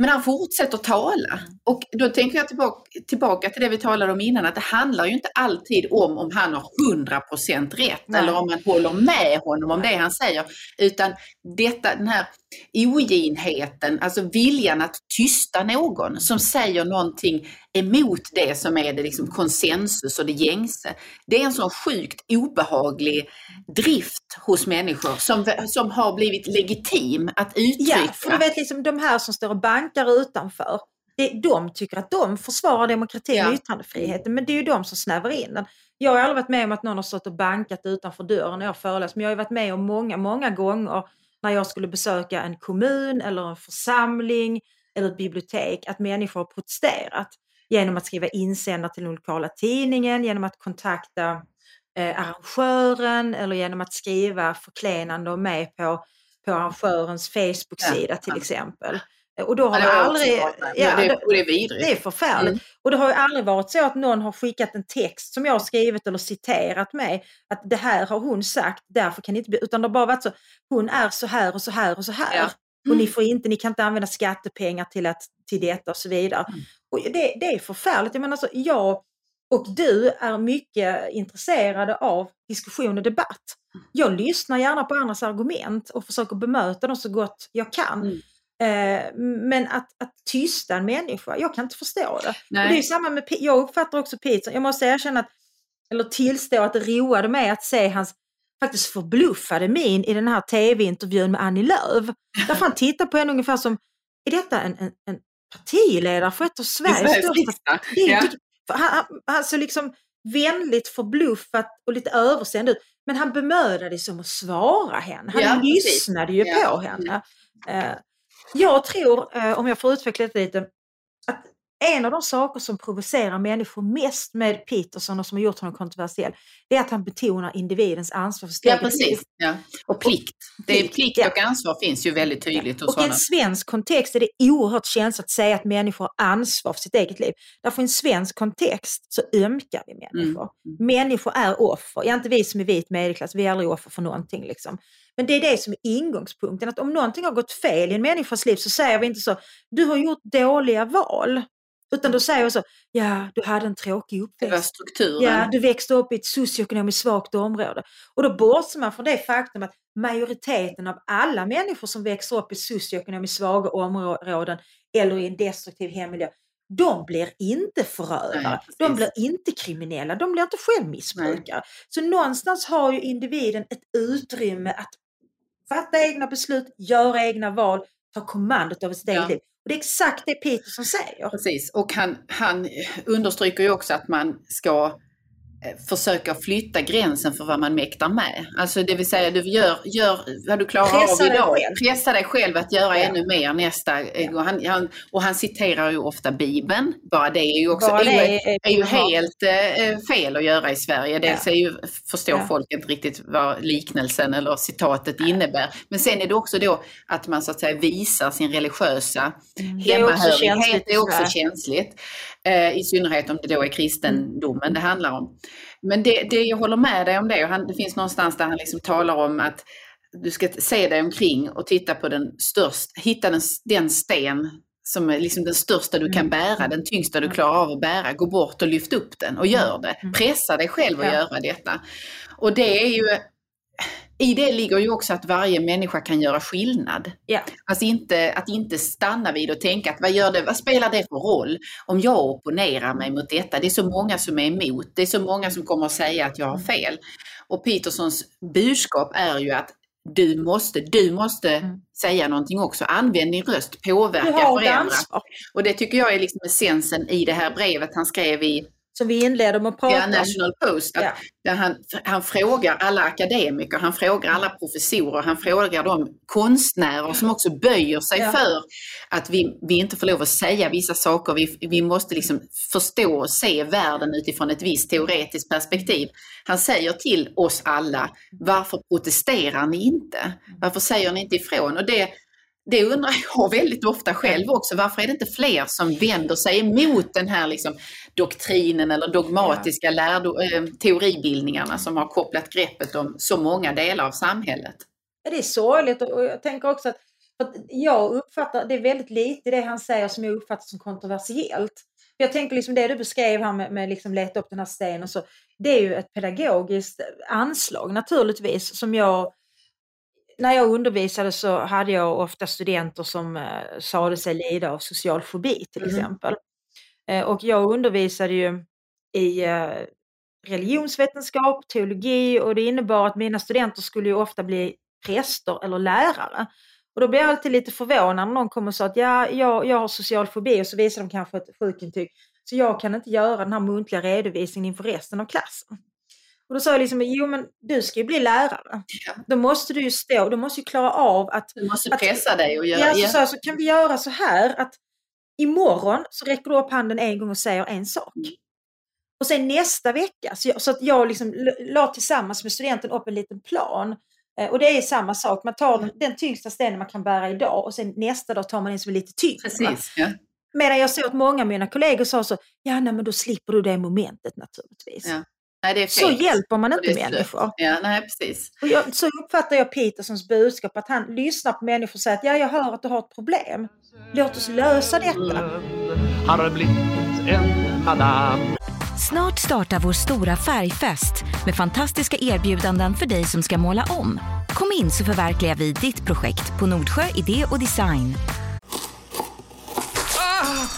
Men han fortsätter tala. Och då tänker jag tillbaka, tillbaka till det vi talade om innan, att det handlar ju inte alltid om om han har 100% rätt Nej. eller om man håller med honom om det han säger. Utan detta, den här oginheten, alltså viljan att tysta någon som säger någonting emot det som är det liksom konsensus och det gängse. Det är en sån sjukt obehaglig drift hos människor som, som har blivit legitim att uttrycka. Ja, för du vet liksom de här som står och bankar utanför. Det, de tycker att de försvarar demokratin Ja. och yttrandefriheten, men det är ju de som snävar in den. Jag har aldrig varit med om att någon har stått och bankat utanför dörren när jag föreläst, men jag har varit med om många, många gånger när jag skulle besöka en kommun eller en församling eller ett bibliotek, att människor har protesterat genom att skriva insändare till den lokala tidningen, genom att kontakta eh, arrangören eller genom att skriva förklenande om mig på, på arrangörens Facebook-sida till exempel. Och då har Ja, det det aldrig... Ja, det, det- det är vidrigt. det är förfärligt. Mm. Och det har ju aldrig varit så att någon har skickat en text som jag har skrivit eller citerat mig. Att det här har hon sagt, därför kan det inte bli... Utan det har bara varit så, hon är så här och så här och så här. Ja. Och ni får inte, ni kan inte använda skattepengar till, att, till detta och så vidare. Mm. Och det, det är förfärligt. Jag menar alltså, jag och du är mycket intresserade av diskussion och debatt. Jag lyssnar gärna på andras argument och försöker bemöta dem så gott jag kan. Eh, men att, att tysta en människa, jag kan inte förstå det. Och det är samma med, jag uppfattar också Peter, jag måste erkänna att, eller tillstå att det roade mig att se hans faktiskt förbluffade min i den här tv-intervjun med Annie Lööf. Därför han tittar på henne ungefär som, är detta en, en, en partiledare för ett av Sveriges största Ja. han, han, såg liksom vänligt förbluffat och lite översänd ut. Men han bemödade sig om att svara henne. Han Ja, precis. lyssnade ju Ja. på henne. Jag tror, eh, om jag får utveckla det lite, att en av de saker som provocerar människor mest med Peterson och som har gjort honom kontroversiell, det är att han betonar individens ansvar för sitt Ja, precis. Ja. Och plikt. Det är Plikt, ja. och ansvar finns ju väldigt tydligt hos Och i en svensk kontext är det oerhört känsligt att säga att människor har ansvar för sitt eget liv. Därför i en svensk kontext så ömkar vi människor. Mm. Människor är offer. Ja, inte vi som är vit medelklass, vi är aldrig offer för någonting. Liksom. Men det är det som är ingångspunkten. Att om någonting har gått fel i en människas liv så säger vi inte så, du har gjort dåliga val. Utan då säger vi så, ja, du hade en tråkig Det var uppväxt. strukturen. Ja, du växte upp i ett socioekonomiskt svagt område. Och då bortser man från det faktum att majoriteten av alla människor som växer upp i socioekonomiskt svaga områden eller i en destruktiv hemmiljö, de blir inte förövare, Nej, de blir inte kriminella, de blir inte självmissbrukare. Så någonstans har ju individen ett utrymme att fatta egna beslut, göra egna val, ta kommandot över sitt Ja. eget liv. Och det är exakt det Peterson säger. Precis, och han, han understryker ju också att man ska eh, försöka flytta gränsen för vad man mäktar med. Alltså det vill säga du gör, gör vad du klarar Pressa av idag. Pressa dig själv att göra Ja. ännu mer nästa Ja. gång. Han, han, och han citerar ju ofta Bibeln. Bara det är ju också är, är- är ju helt eh, fel att göra i Sverige. Dels Ja. är ju, förstår Ja. folk inte riktigt vad liknelsen eller citatet innebär. Men sen är det också då att man så att säga visar sin religiösa Mm. Det är också hemmahörighet. Det är också känsligt. Eh, I synnerhet om det då är kristendomen det handlar om. Men det, det jag håller med dig om det, han, det finns någonstans där han liksom talar om att du ska se dig omkring och titta på den största, hitta den, den sten som är liksom den största du kan Mm. bära, den tyngsta du klarar av att bära. Gå bort och lyft upp den och gör det. Mm. Pressa dig själv att göra detta. Och det är ju, i det ligger ju också att varje människa kan göra skillnad. Ja. Alltså inte, att inte stanna vid och tänka att vad, gör det, vad spelar det för roll om jag opponerar mig mot detta? Det är så många som är emot. Det är så många som kommer att säga att jag har fel. Och Petersons budskap är ju att du måste, du måste Mm. säga någonting också. Använd din röst, påverka, förändra. Och det tycker jag är liksom essensen i det här brevet han skrev i Som vi inleder med att prata Ja, om. National Post. Att, Ja. där han, han frågar alla akademiker, han frågar alla professorer, han frågar de konstnärer som också böjer sig Ja. för att vi, vi inte får lov att säga vissa saker. Vi, vi måste liksom förstå och se världen utifrån ett visst teoretiskt perspektiv. Han säger till oss alla, varför protesterar ni inte? Varför säger ni inte ifrån? Och det, det undrar jag väldigt ofta själv också. Varför är det inte fler som vänder sig emot den här liksom doktrinen eller dogmatiska lärdo, eh, teoribildningarna som har kopplat greppet om så många delar av samhället? Det är sorgligt och jag tänker också att, att jag uppfattar, det är väldigt lite det han säger som jag uppfattar som kontroversiellt. Jag tänker liksom det du beskrev här med, med liksom leta upp den här stenen och så, det är ju ett pedagogiskt anslag naturligtvis som jag när jag undervisade så hade jag ofta studenter som eh, sade sig lida av social fobi till Mhm. exempel. Eh, och jag undervisade ju i eh, religionsvetenskap, teologi och det innebar att mina studenter skulle ju ofta bli präster eller lärare. Och då blir jag alltid lite förvånad när någon kommer och säger att ja, jag, jag har social fobi och så visar de kanske ett sjukintyg. Så jag kan inte göra den här muntliga redovisningen inför resten av klassen. Och då sa jag liksom, jo men du ska ju bli lärare. Ja. Då måste du ju stå, du måste ju klara av att Du måste Att- pressa dig och göra... Ja, så, så, så kan vi göra så här att imorgon så räcker du upp handen en gång och säger en sak. Och sen nästa vecka, så, jag, så att jag liksom la tillsammans med studenten upp en liten plan. Eh, och det är samma sak, man tar den, den tyngsta stenen man kan bära idag och sen nästa dag tar man en som är lite tyngre. Precis. Ja. Medan jag såg att många av mina kollegor sa så, ja nej, men då slipper du det momentet naturligtvis. Ja. Nej, det är Så hjälper man inte människor. Ja, nej, precis. Och jag, så uppfattar jag Petersons budskap, att han lyssnar på människor och säger att ja, jag hör att du har ett problem. Låt oss lösa detta. Har blivit en madame Snart startar vår stora färgfest med fantastiska erbjudanden för dig som ska måla om. Kom in så förverkligar vi ditt projekt på Nordsjö Idé och Design.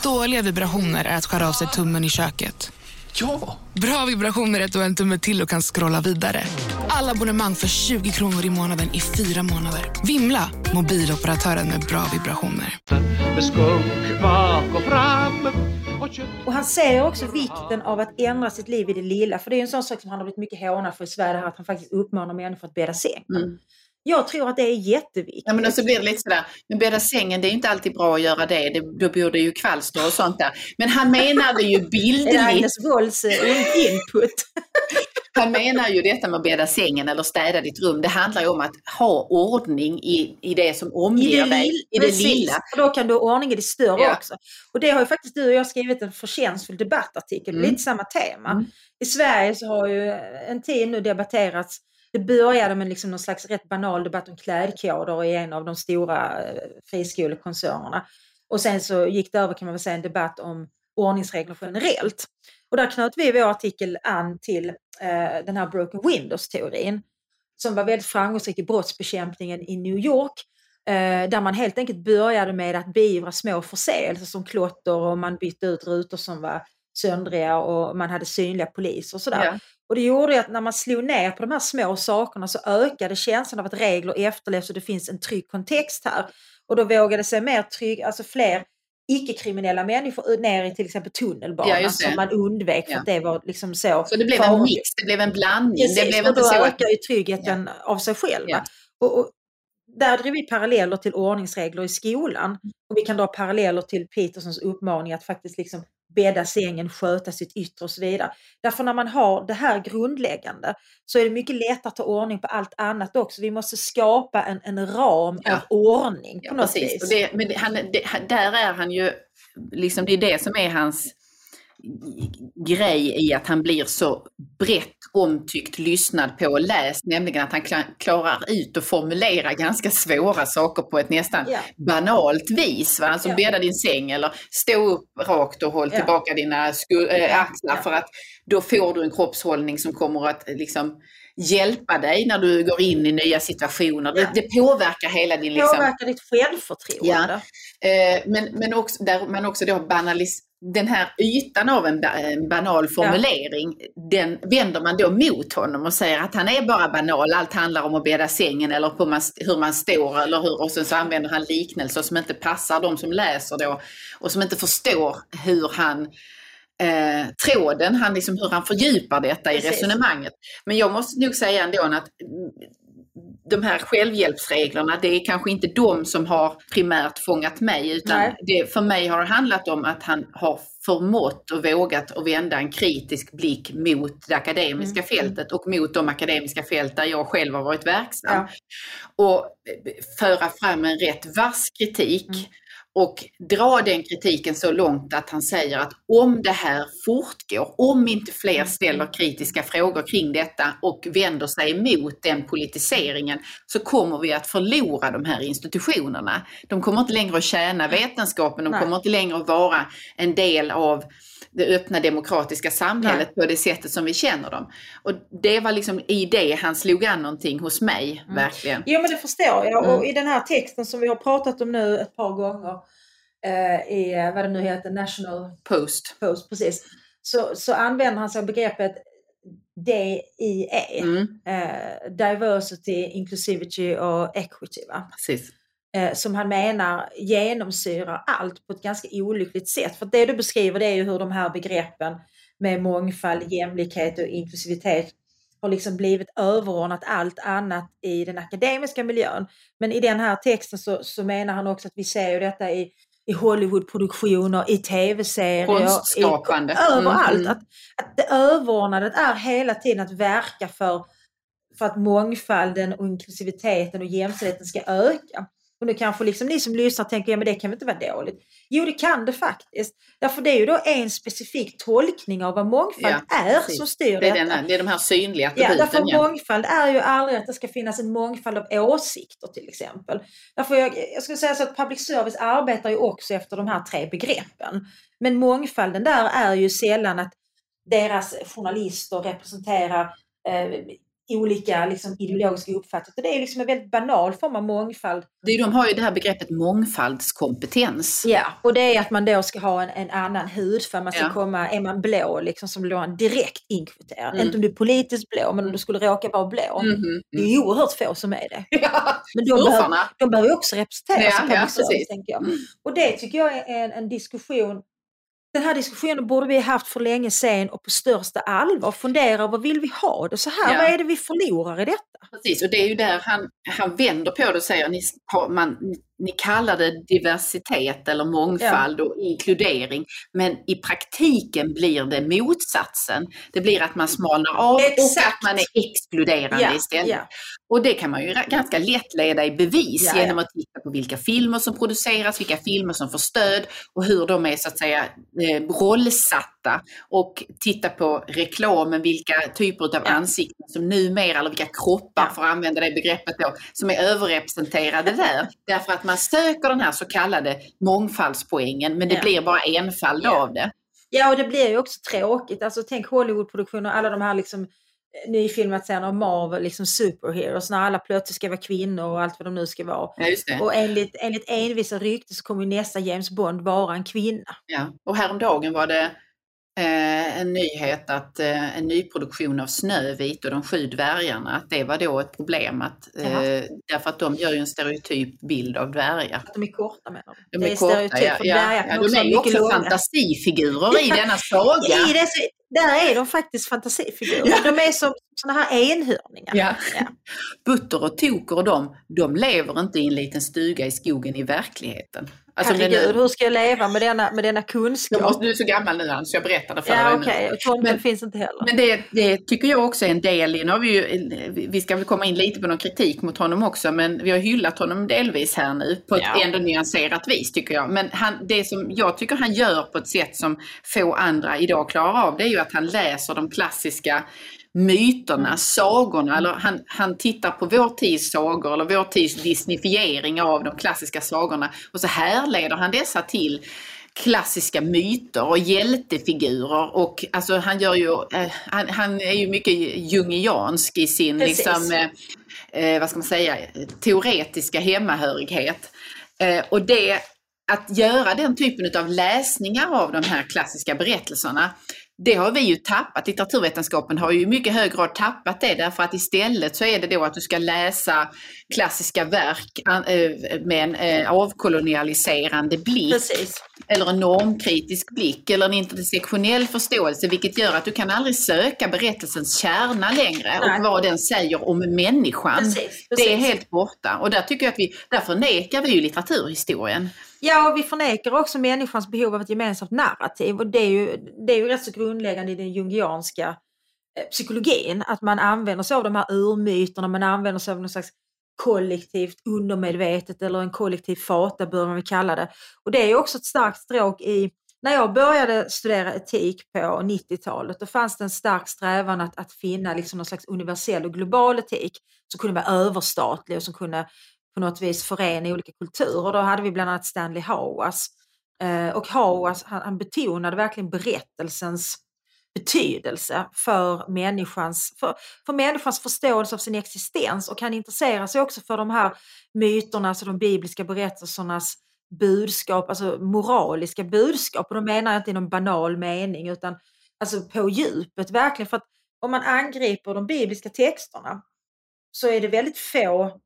Dåliga vibrationer är att skära av sig tummen i köket. Ja! Bra vibrationer är att du har en tumme till och kan scrolla vidare. Alla abonnemang för 20 kronor i månaden i fyra månader. Vimla! Mobiloperatören med bra vibrationer. och och Och han säger också vikten av att ändra sitt liv i det lilla. För det är en sån sak som han har blivit mycket hånad för i Sverige, att han faktiskt uppmanar människor att bädda säng. Mm. Jag tror att det är jätteviktigt. Ja, men då så blir det lite sådär, men bädda sängen, det är inte alltid bra att göra det. det då bor det ju kvalster och sånt där. Men han menade ju *laughs* bildligt, Agnes Wolds eh, in- input. *laughs* han menar ju detta med att bädda sängen eller städa ditt rum. Det handlar ju om att ha ordning i, i det som I omger det, dig, i det precis. lilla. Och då kan du ha ordning i det större Ja. också. Och det har ju faktiskt du och jag skrivit en förtjänstfull debattartikel, Mm. lite samma tema. Mm. I Sverige så har ju en tid nu debatterats det började med liksom någon slags rätt banal debatt om klädkoder i en av de stora eh, friskolekoncernerna. Och sen så gick det över kan man väl säga en debatt om ordningsregler generellt. Och där knöt vi i vår artikel an till eh, den här broken windows-teorin som var väldigt framgångsrik i brottsbekämpningen i New York. Eh, där man helt enkelt började med att beivra små förseelser som klotter och man bytte ut rutor som var söndriga och man hade synliga poliser och sådär. Ja. Och det gjorde att när man slog ner på de här små sakerna så ökade känslan av att regler efterlevs och det finns en trygg kontext här. Och då vågade sig mer trygg, alltså fler icke-kriminella människor ner i till exempel Ja, tunnelbanan det. som man undvek för Ja. att det var liksom så. Så det blev en mix, det blev en blandning. Precis, det blev och då så ökar ju tryggheten av sig själv. Ja. Och, och, där drar vi paralleller till ordningsregler i skolan. Och vi kan dra paralleller till Petersons uppmaning att faktiskt liksom bädda sängen, sköta sitt yttre och så vidare. Därför när man har det här grundläggande så är det mycket lättare att ta ordning på allt annat också. Vi måste skapa en, en ram Ja. av ordning på Ja, något precis. vis. Det, men det, han, det, där är han ju, liksom, det är det som är hans grej i att han blir så brett omtyckt, lyssnad på och läst, nämligen att han klarar ut och formulera ganska svåra saker på ett nästan Ja. banalt vis. Va? Alltså Ja. bädda din säng eller stå upp rakt och håll Ja. tillbaka dina äh, Ja. axlar Ja. för att då får du en kroppshållning som kommer att eh, liksom hjälpa dig när du går in i nya situationer. Ja. Det, det påverkar hela din liksom, Påverkar ditt självförtroende. Eh, men, men också, där man också då banalis, den här ytan av en, en banal formulering, den vänder man då mot honom och säger att han är bara banal, allt handlar om att bädda sängen eller på man, hur man står eller hur, och sen så använder han liknelser som inte passar de som läser då och som inte förstår hur han eh, tråden, han liksom, hur han fördjupar detta i Precis. resonemanget. Men jag måste nog säga ändå att de här självhjälpsreglerna, det är kanske inte de som har primärt fångat mig, utan det, för mig har det handlat om att han har förmått och vågat att vända en kritisk blick mot det akademiska Mm. fältet och mot de akademiska fält där jag själv har varit verksam. Ja. Och eh, föra fram en rätt vass kritik Mm. Och dra den kritiken så långt att han säger att om det här fortgår, om inte fler Mm. ställer kritiska frågor kring detta och vänder sig emot den politiseringen så kommer vi att förlora de här institutionerna. De kommer inte längre att tjäna vetenskapen, de kommer inte längre att vara en del av det öppna demokratiska samhället på det sättet som vi känner dem. Och det var liksom i det han slog an någonting hos mig, Mm. verkligen. Jo men det förstår jag. Mm. Och i den här texten som vi har pratat om nu ett par gånger eh, i eh, vad det nu heter, National Post. Post, precis. Så, så använder han sig av begreppet DIE. Mm, Eh, diversity, Inclusivity och Equity. Va? precis. Eh, som han menar genomsyrar allt på ett ganska olyckligt sätt. För det du beskriver det är ju hur de här begreppen med mångfald, jämlikhet och inklusivitet har liksom blivit överordnat allt annat i den akademiska miljön. Men i den här texten så, så menar han också att vi ser ju detta i, i Hollywoodproduktioner, i tv-serier, Konstskapande. i, överallt. Mm. Att, att det överordnade är hela tiden att verka för, för att mångfalden och inklusiviteten och jämställdheten ska öka. Och nu kanske liksom ni som lyssnar tänker, ja men det kan väl inte vara dåligt? Jo det kan det faktiskt. Därför det är ju då en specifik tolkning av vad mångfald är precis. som styr Det är, detta. den, det är de här synliga Ja, attributen. därför Ja, mångfald är ju aldrig att det ska finnas en mångfald av åsikter till exempel. Därför jag, jag skulle säga så att public service arbetar ju också efter de här tre begreppen. Men mångfalden där är ju sällan att deras journalister representerar eh, olika liksom, ideologiska uppfattningar. Det är liksom en väldigt banal form av mångfald. Det de har ju det här begreppet mångfaldskompetens. Ja, och det är att man då ska ha en, en annan hudfärg. Man ska Ja. komma, är man blå liksom, som blir man direkt inkvoterad. Mm. Inte om du är politiskt blå, men om du skulle råka vara blå. Mhm. Det är ju oerhört få som är det. *laughs* Ja, Men de behöver, de behöver också representeras Ja, public ja, service, tänker jag. Mm. Och det tycker jag är en, en diskussion den här diskussionen borde vi haft för länge sedan och på största allvar fundera vad vill vi ha det så här? Ja. Vad är det vi förlorar i detta? Precis, och det är ju där han, han vänder på det och säger ni, man, ni kallar det diversitet eller mångfald och inkludering, men i praktiken blir det motsatsen. Det blir att man smalnar av och Exakt. att man är exkluderande istället. ja. Och det kan man ju ganska lätt leda i bevis Ja, ja. genom att titta på vilka filmer som produceras, vilka filmer som får stöd och hur de är så att säga eh, rollsatta. Och titta på reklamen, vilka typer av Ja. ansikten som numera, eller vilka kroppar, Ja. för att använda det begreppet då, som är överrepresenterade där. Därför att man söker den här så kallade mångfaldspoängen, men det blir bara enfald av det. ja, och det blir ju också tråkigt. Alltså tänk Hollywoodproduktioner, alla de här liksom eh, nyfilmatiseringarna av Marvel, liksom superheroes, när alla plötsligt ska vara kvinnor och allt vad de nu ska vara. Ja. Och enligt, enligt envisa rykten så kommer nästa James Bond vara en kvinna. Ja. Och häromdagen var det eh, en nyhet att eh, en nyproduktion av Snövit och de sju dvärgarna, att det var då ett problem. Att, eh, därför att de gör ju en stereotyp bild av dvärgar. De är korta menar du? De det är korta, stereotyp ja, för ja, dvärgar ja, de är ju också långa. fantasifigurer i denna saga. I det, Där är de faktiskt fantasifigurer. Ja. De är som sådana här enhörningar. Ja. Ja. Butter och Toker och de, de lever inte i en liten stuga i skogen i verkligheten. Alltså, Herregud, hur ska jag leva med denna, med denna kunskap? Måste, du är så gammal nu Hans, jag berättade för ja, dig okay. nu. Tomten finns inte heller. Men det, det, tycker jag också är en del i, nu har vi ju, vi ska väl komma in lite på någon kritik mot honom också, men vi har hyllat honom delvis här nu på ett ja. ändå nyanserat vis tycker jag. Men han, det som jag tycker han gör på ett sätt som få andra idag klarar av, det är ju att han läser de klassiska myterna, mm. sagorna, eller han, han tittar på vår tids sagor eller vår tids disnifiering av de klassiska sagorna och så härleder han dessa till klassiska myter och hjältefigurer och alltså han gör ju, eh, han, han, är ju mycket jungiansk i sin liksom, eh, eh, vad ska man säga, teoretiska hemmahörighet. Eh, och det, att göra den typen av läsningar av de här klassiska berättelserna det har vi ju tappat. Litteraturvetenskapen har ju i mycket hög grad tappat det därför att istället så är det då att du ska läsa klassiska verk eh, med en eh, avkolonialiserande blick. Precis. Eller en normkritisk blick eller en intersektionell förståelse vilket gör att du kan aldrig söka berättelsens kärna längre Nej. och vad den säger om människan. Precis, precis. Det är helt borta och där tycker jag att vi, där förnekar vi ju litteraturhistorien. Ja, och vi förnekar också människans behov av ett gemensamt narrativ och det är ju, det är ju rätt så grundläggande i den jungianska eh, psykologin, att man använder sig av de här urmyterna, man använder sig av någon slags kollektivt undermedvetet eller en kollektiv fata bör man väl kalla det. Och det är också ett starkt stråk i, när jag började studera etik på 90-talet då fanns det en stark strävan att, att finna liksom någon slags universell och global etik som kunde vara överstatlig och som kunde på något vis förena olika kulturer. Då hade vi bland annat Stanley Hauas. Eh, och Hauas han, han betonade verkligen berättelsens betydelse för människans, för, för människans förståelse av sin existens och han intresserar sig också för de här myterna, alltså de bibliska berättelsernas budskap, alltså moraliska budskap. Och då menar jag inte i någon banal mening utan alltså på djupet verkligen. För att om man angriper de bibliska texterna så är det väldigt få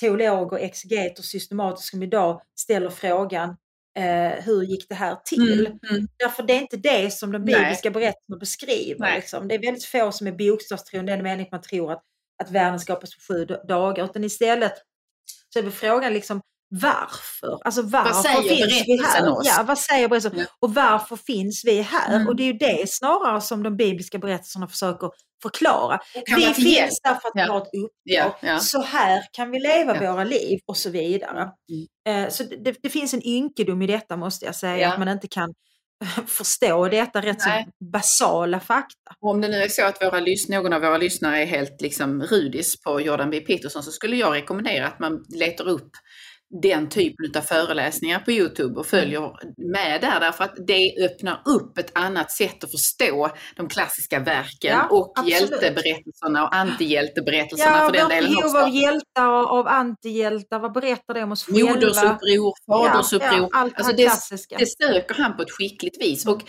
teologer, exegeter, systemater som idag ställer frågan eh, hur gick det här till? Mm, mm. Därför det är inte det som de bibliska Nej. berättelserna beskriver. Liksom. Det är väldigt få som är bokstavstroende, den meningen man tror att, att världen skapas på sju dagar. Utan istället så är frågan liksom varför? Alltså varför vad säger finns vi här? Oss? Ja, vad säger berättelsen? Ja. Och varför finns vi här? Mm. Och det är ju det snarare som de bibliska berättelserna försöker förklara. Vi finns där för att ja. ha ett uppdrag. Ja, ja. Så här kan vi leva våra liv och så vidare. Mm. Eh, så det, det, finns en ynkedom i detta måste jag säga, att man inte kan *laughs* förstå detta rätt Nej. så basala fakta. Om det nu är så att våra, någon av våra lyssnare är helt liksom rudis på Jordan B. Peterson så skulle jag rekommendera att man letar upp den typen av föreläsningar på Youtube och följer med där därför att det öppnar upp ett annat sätt att förstå de klassiska verken ja, och absolut. hjälteberättelserna och antihjälteberättelserna ja, för den delen också. Ja, av hjältar och av antihjältar, vad berättar det om oss själva? Modersuppror, fadersuppror. Ja, allt alltså det, klassiska. det söker han på ett skickligt vis. Och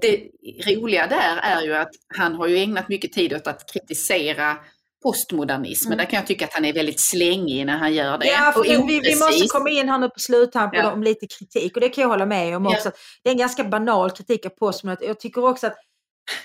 det roliga där är ju att han har ju ägnat mycket tid åt att kritisera postmodernismen. Mm. Där kan jag tycka att han är väldigt slängig när han gör det. Ja, för vi, vi, måste komma in här nu på sluttampen ja. om lite kritik och det kan jag hålla med om också. Ja. Det är en ganska banal kritik av postmodernismen. Jag tycker också att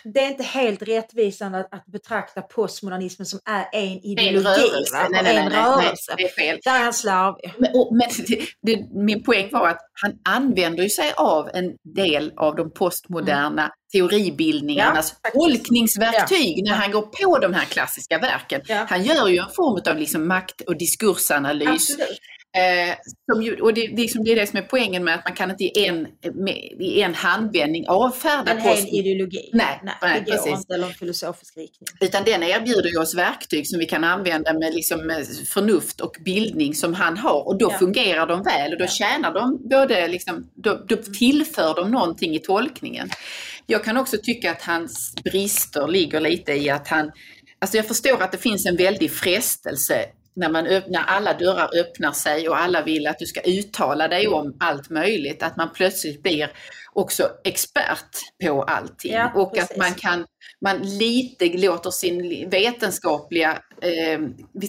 det är inte helt rättvisande att, att betrakta postmodernismen som är en ideologi. En rörelse. Nej, nej, en nej, rörelse. Där är han slarvig. Men, men det, det, min poäng var att han använder sig av en del av de postmoderna mm. teoribildningarnas ja, tolkningsverktyg ja. när han går på de här klassiska verken. Ja. Han gör ju en form av liksom makt och diskursanalys. Absolut. Eh, som, och det, liksom, det är det som är poängen med att man kan inte i en, med, i en handvändning avfärda en hel ideologi. Nej, nej, nej det går precis. inte, eller en filosofisk riktning. Utan den erbjuder ju oss verktyg som vi kan använda med, liksom, med förnuft och bildning som han har och då ja. fungerar de väl och då ja. tjänar de både, liksom, då, då tillför de någonting i tolkningen. Jag kan också tycka att hans brister ligger lite i att han Alltså jag förstår att det finns en väldig frestelse när, man öppnar, alla dörrar öppnar sig och alla vill att du ska uttala dig om allt möjligt, att man plötsligt blir också expert på allting ja, och precis. att man kan, man lite låter sin vetenskapliga, eh,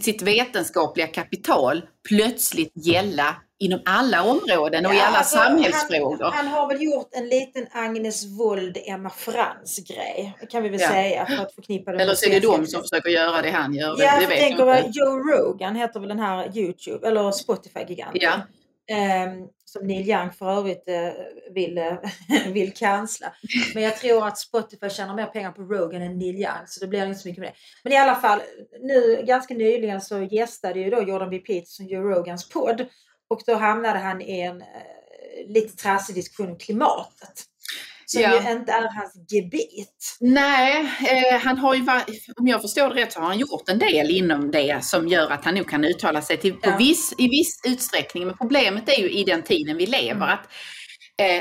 sitt vetenskapliga kapital plötsligt gälla inom alla områden och i Ja, alla alltså, samhällsfrågor. Han, han har väl gjort en liten Agnes Wold, Emma Frans grej, kan vi väl Ja. säga, för att förknippa det Eller så är det de som försöker göra det han gör. Ja, det, det tänker jag. Joe Rogan heter väl den här Youtube eller Spotify-giganten. Ja. Ehm, som Neil Young för övrigt eh, vill, eh, *laughs* vill cancella. Men jag tror att Spotify tjänar mer pengar på Rogan än Neil Young så det blir inte så mycket med det. Men i alla fall, nu ganska nyligen så gästade ju då Jordan B. Peterson Joe Rogans podd och då hamnade han i en eh, lite trasslig diskussion om klimatet. Som Ja. ju inte är hans gebit. Nej, eh, han har ju, om jag förstår det rätt, så har han gjort en del inom det som gör att han nu kan uttala sig till, Ja. viss, i viss utsträckning. Men problemet är ju i den tiden vi lever Mm. att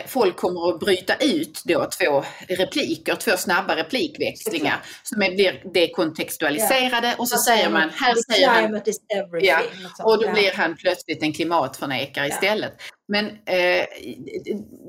folk kommer att bryta ut då två repliker, två snabba replikväxlingar som är, blir dekontextualiserade och så säger man, här säger han. Ja, och då blir han plötsligt en klimatförnekare istället. Men eh,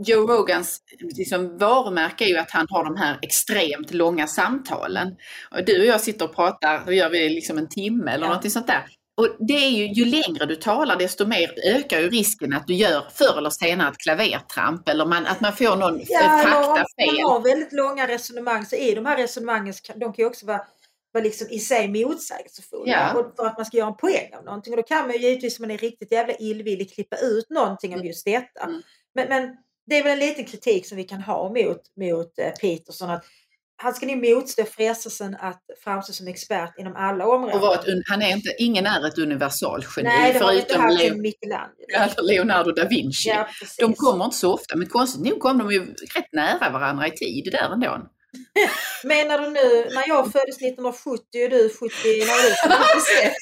Joe Rogans liksom, varumärke är ju att han har de här extremt långa samtalen. Och du och jag sitter och pratar, då gör vi liksom en timme eller Ja. någonting sånt där. Och det är ju, ju längre du talar desto mer ökar ju risken att du gör förr eller senare ett klavertramp eller man, att man får någon Ja, ja, faktafel. man har väldigt långa resonemang så är de här resonemangen, de kan ju också vara, vara liksom i sig motsägelsefulla. Ja. För att man ska göra en poäng av någonting. Och då kan man ju givetvis om man är riktigt jävla illvillig klippa ut någonting av just detta. Mm. Men, men det är väl en liten kritik som vi kan ha mot, mot eh, Peterson. Att han ska nog motstå frestelsen att framstå som expert inom alla områden. Ett, han är inte, ingen är ett universalgeni Nej, det har förutom haft Leo, Michelangelo. Leonardo da Vinci. Ja. De kommer inte så ofta, men konstigt nog kom de ju rätt nära varandra i tid där ändå. *laughs* Menar du nu, när jag föddes 1970 och du 70, när du föddes *laughs*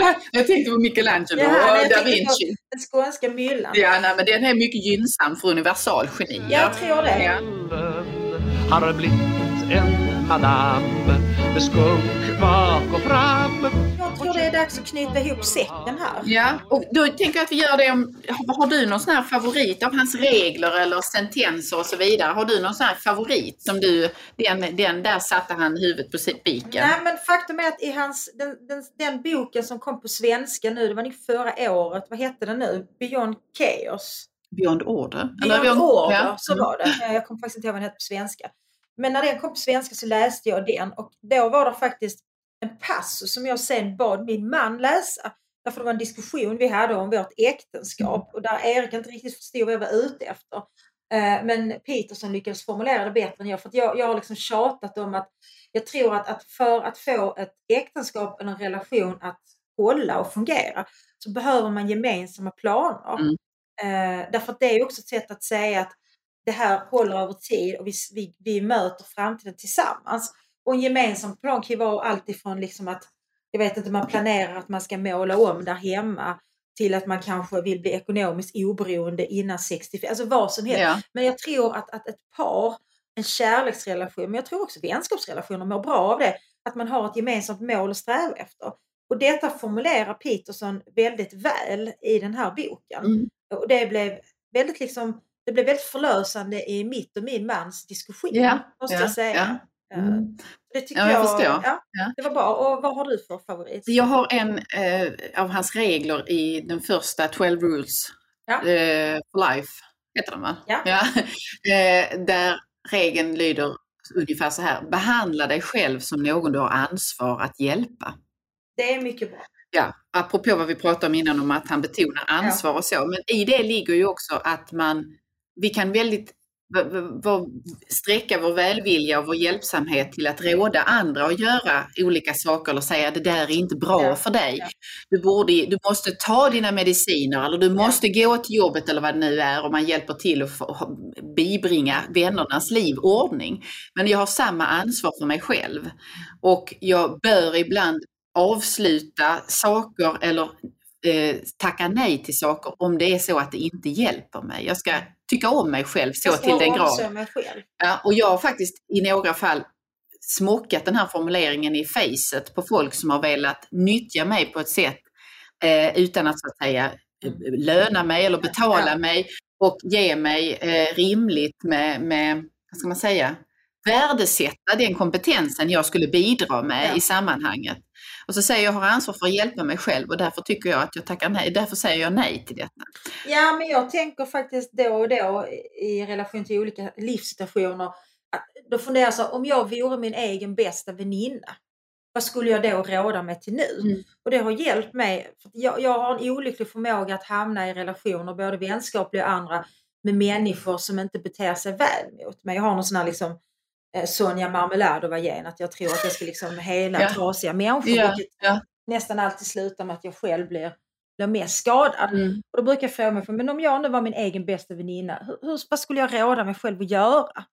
76? Jag tänkte på Michelangelo nej, och da Vinci. Den skånska myllan. Ja, nej, men den är mycket gynnsam för universalgenier. Jag tror det. Ja. Har blivit en madame med skunk bak och fram. Jag tror det är dags att knyta ihop säcken här. Ja, och då tänker jag att vi gör det om, har, har du någon sån här favorit av hans regler eller sentenser och så vidare? Har du någon sån här favorit som du, den, den där satte han huvudet på spiken? Nej men faktum är att i hans, den, den, den boken som kom på svenska nu, det var nog förra året, vad hette den nu? Beyond Chaos. Beyond Order? Beyond Order, ja. så Mm. var det. Eh, Jag kommer faktiskt inte ihåg vad den hette på svenska. Men när den kom på svenska så läste jag den och då var det faktiskt en passus som jag sen bad min man läsa. Därför det var en diskussion vi hade om vårt äktenskap och där Erik inte riktigt förstod vad jag var ute efter. Eh, Men Peterson lyckades formulera det bättre än jag. För jag, jag har liksom tjatat om att jag tror att, att för att få ett äktenskap eller en relation att hålla och fungera så behöver man gemensamma planer. Mm. Eh, därför att det är också ett sätt att säga att det här håller över tid och vi, vi, vi möter framtiden tillsammans. Och en gemensam plan kan ju vara allt ifrån liksom att, jag vet inte, man planerar att man ska måla om där hemma till att man kanske vill bli ekonomiskt oberoende innan 65, alltså vad som helst. Ja. Men jag tror att, att ett par, en kärleksrelation, men jag tror också vänskapsrelationer mår bra av det, att man har ett gemensamt mål att sträva efter. Och detta formulerar Peterson väldigt väl i den här boken. Mm. Och det blev väldigt liksom, det blev väldigt förlösande i mitt och min mans diskussion, Ja, måste ja, jag säga. ja. Eh, Mm. Det tycker Ja, jag jag, förstår. Ja, Ja. det var bra. Och vad har du för favorit? Jag har en eh, av hans regler i den första 12 rules Ja. eh, for life, heter den va? Ja. *laughs* Eh, där regeln lyder ungefär så här, behandla dig själv som någon du har ansvar att hjälpa. Det är mycket bra. Ja, apropå vad vi pratade om innan om att han betonar ansvar och så, men i det ligger ju också att man, vi kan väldigt sträcka vår välvilja och vår hjälpsamhet till att råda andra att göra olika saker eller säga det där är inte bra Ja, för dig. ja. Du, borde, du måste ta dina mediciner eller du måste gå till jobbet eller vad det nu är och man hjälper till att bibringa vännernas liv ordning. Men jag har samma ansvar för mig själv och jag bör ibland avsluta saker eller eh, tacka nej till saker om det är så att det inte hjälper mig. Jag ska tycka om mig själv så till den grad. Ja, och jag har faktiskt i några fall smockat den här formuleringen i facet på folk som har velat nyttja mig på ett sätt eh, utan att så att säga eh, löna mig eller betala mig och ge mig eh, rimligt med, med, vad ska man säga, värdesätta den kompetensen jag skulle bidra med Ja. i sammanhanget. Och så säger jag, jag har ansvar för att hjälpa mig själv och därför tycker jag att jag tackar nej. Därför säger jag nej till detta. Ja, men jag tänker faktiskt då och då i relation till olika livssituationer. Då funderar jag så om jag vore min egen bästa väninna, vad skulle jag då råda mig till nu? Mm. Och det har hjälpt mig. Jag, jag har en olycklig förmåga att hamna i relationer, både vänskapliga och andra, med människor som inte beter sig väl mot mig. Jag har någon sån här liksom eh, Sonja Marmeladova-gen, att jag tror att jag ska liksom hela Ja. trasiga människor, Ja, vilket ja. nästan alltid slutar med att jag själv blir, blir mest skadad. Mm. Och då brukar jag fråga mig, men om jag nu var min egen bästa väninna, hur, hur, vad skulle jag råda mig själv att göra?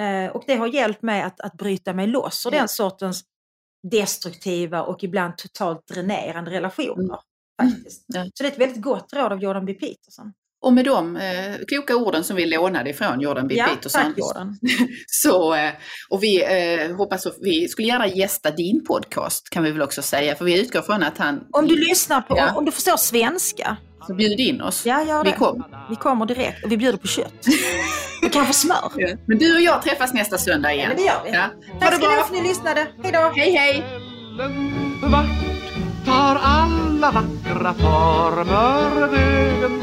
Eh, och det har hjälpt mig att, att bryta mig loss ur Ja. den sortens destruktiva och ibland totalt dränerande relationer. Mm. Faktiskt. Ja. Så det är ett väldigt gott råd av Jordan B. Peterson. Och med de eh, kloka orden som vi lånade ifrån Jordan B. ja, Peterson. tack Jordan. Så, eh, och vi eh, hoppas att vi skulle gärna gästa din podcast kan vi väl också säga. För vi utgår från att han Om du lyssnar på, Ja. om du förstår svenska, så bjud in oss. ja gör Vi det. kom. Vi kommer direkt och vi bjuder på kött. *laughs* och kanske smör. Ja. Men du och jag träffas nästa söndag Ja, igen. men det gör vi. Ja. Tack ska ni ha för att ni lyssnade. Hej då! Hej hej! Vart tar alla vackra former vägen?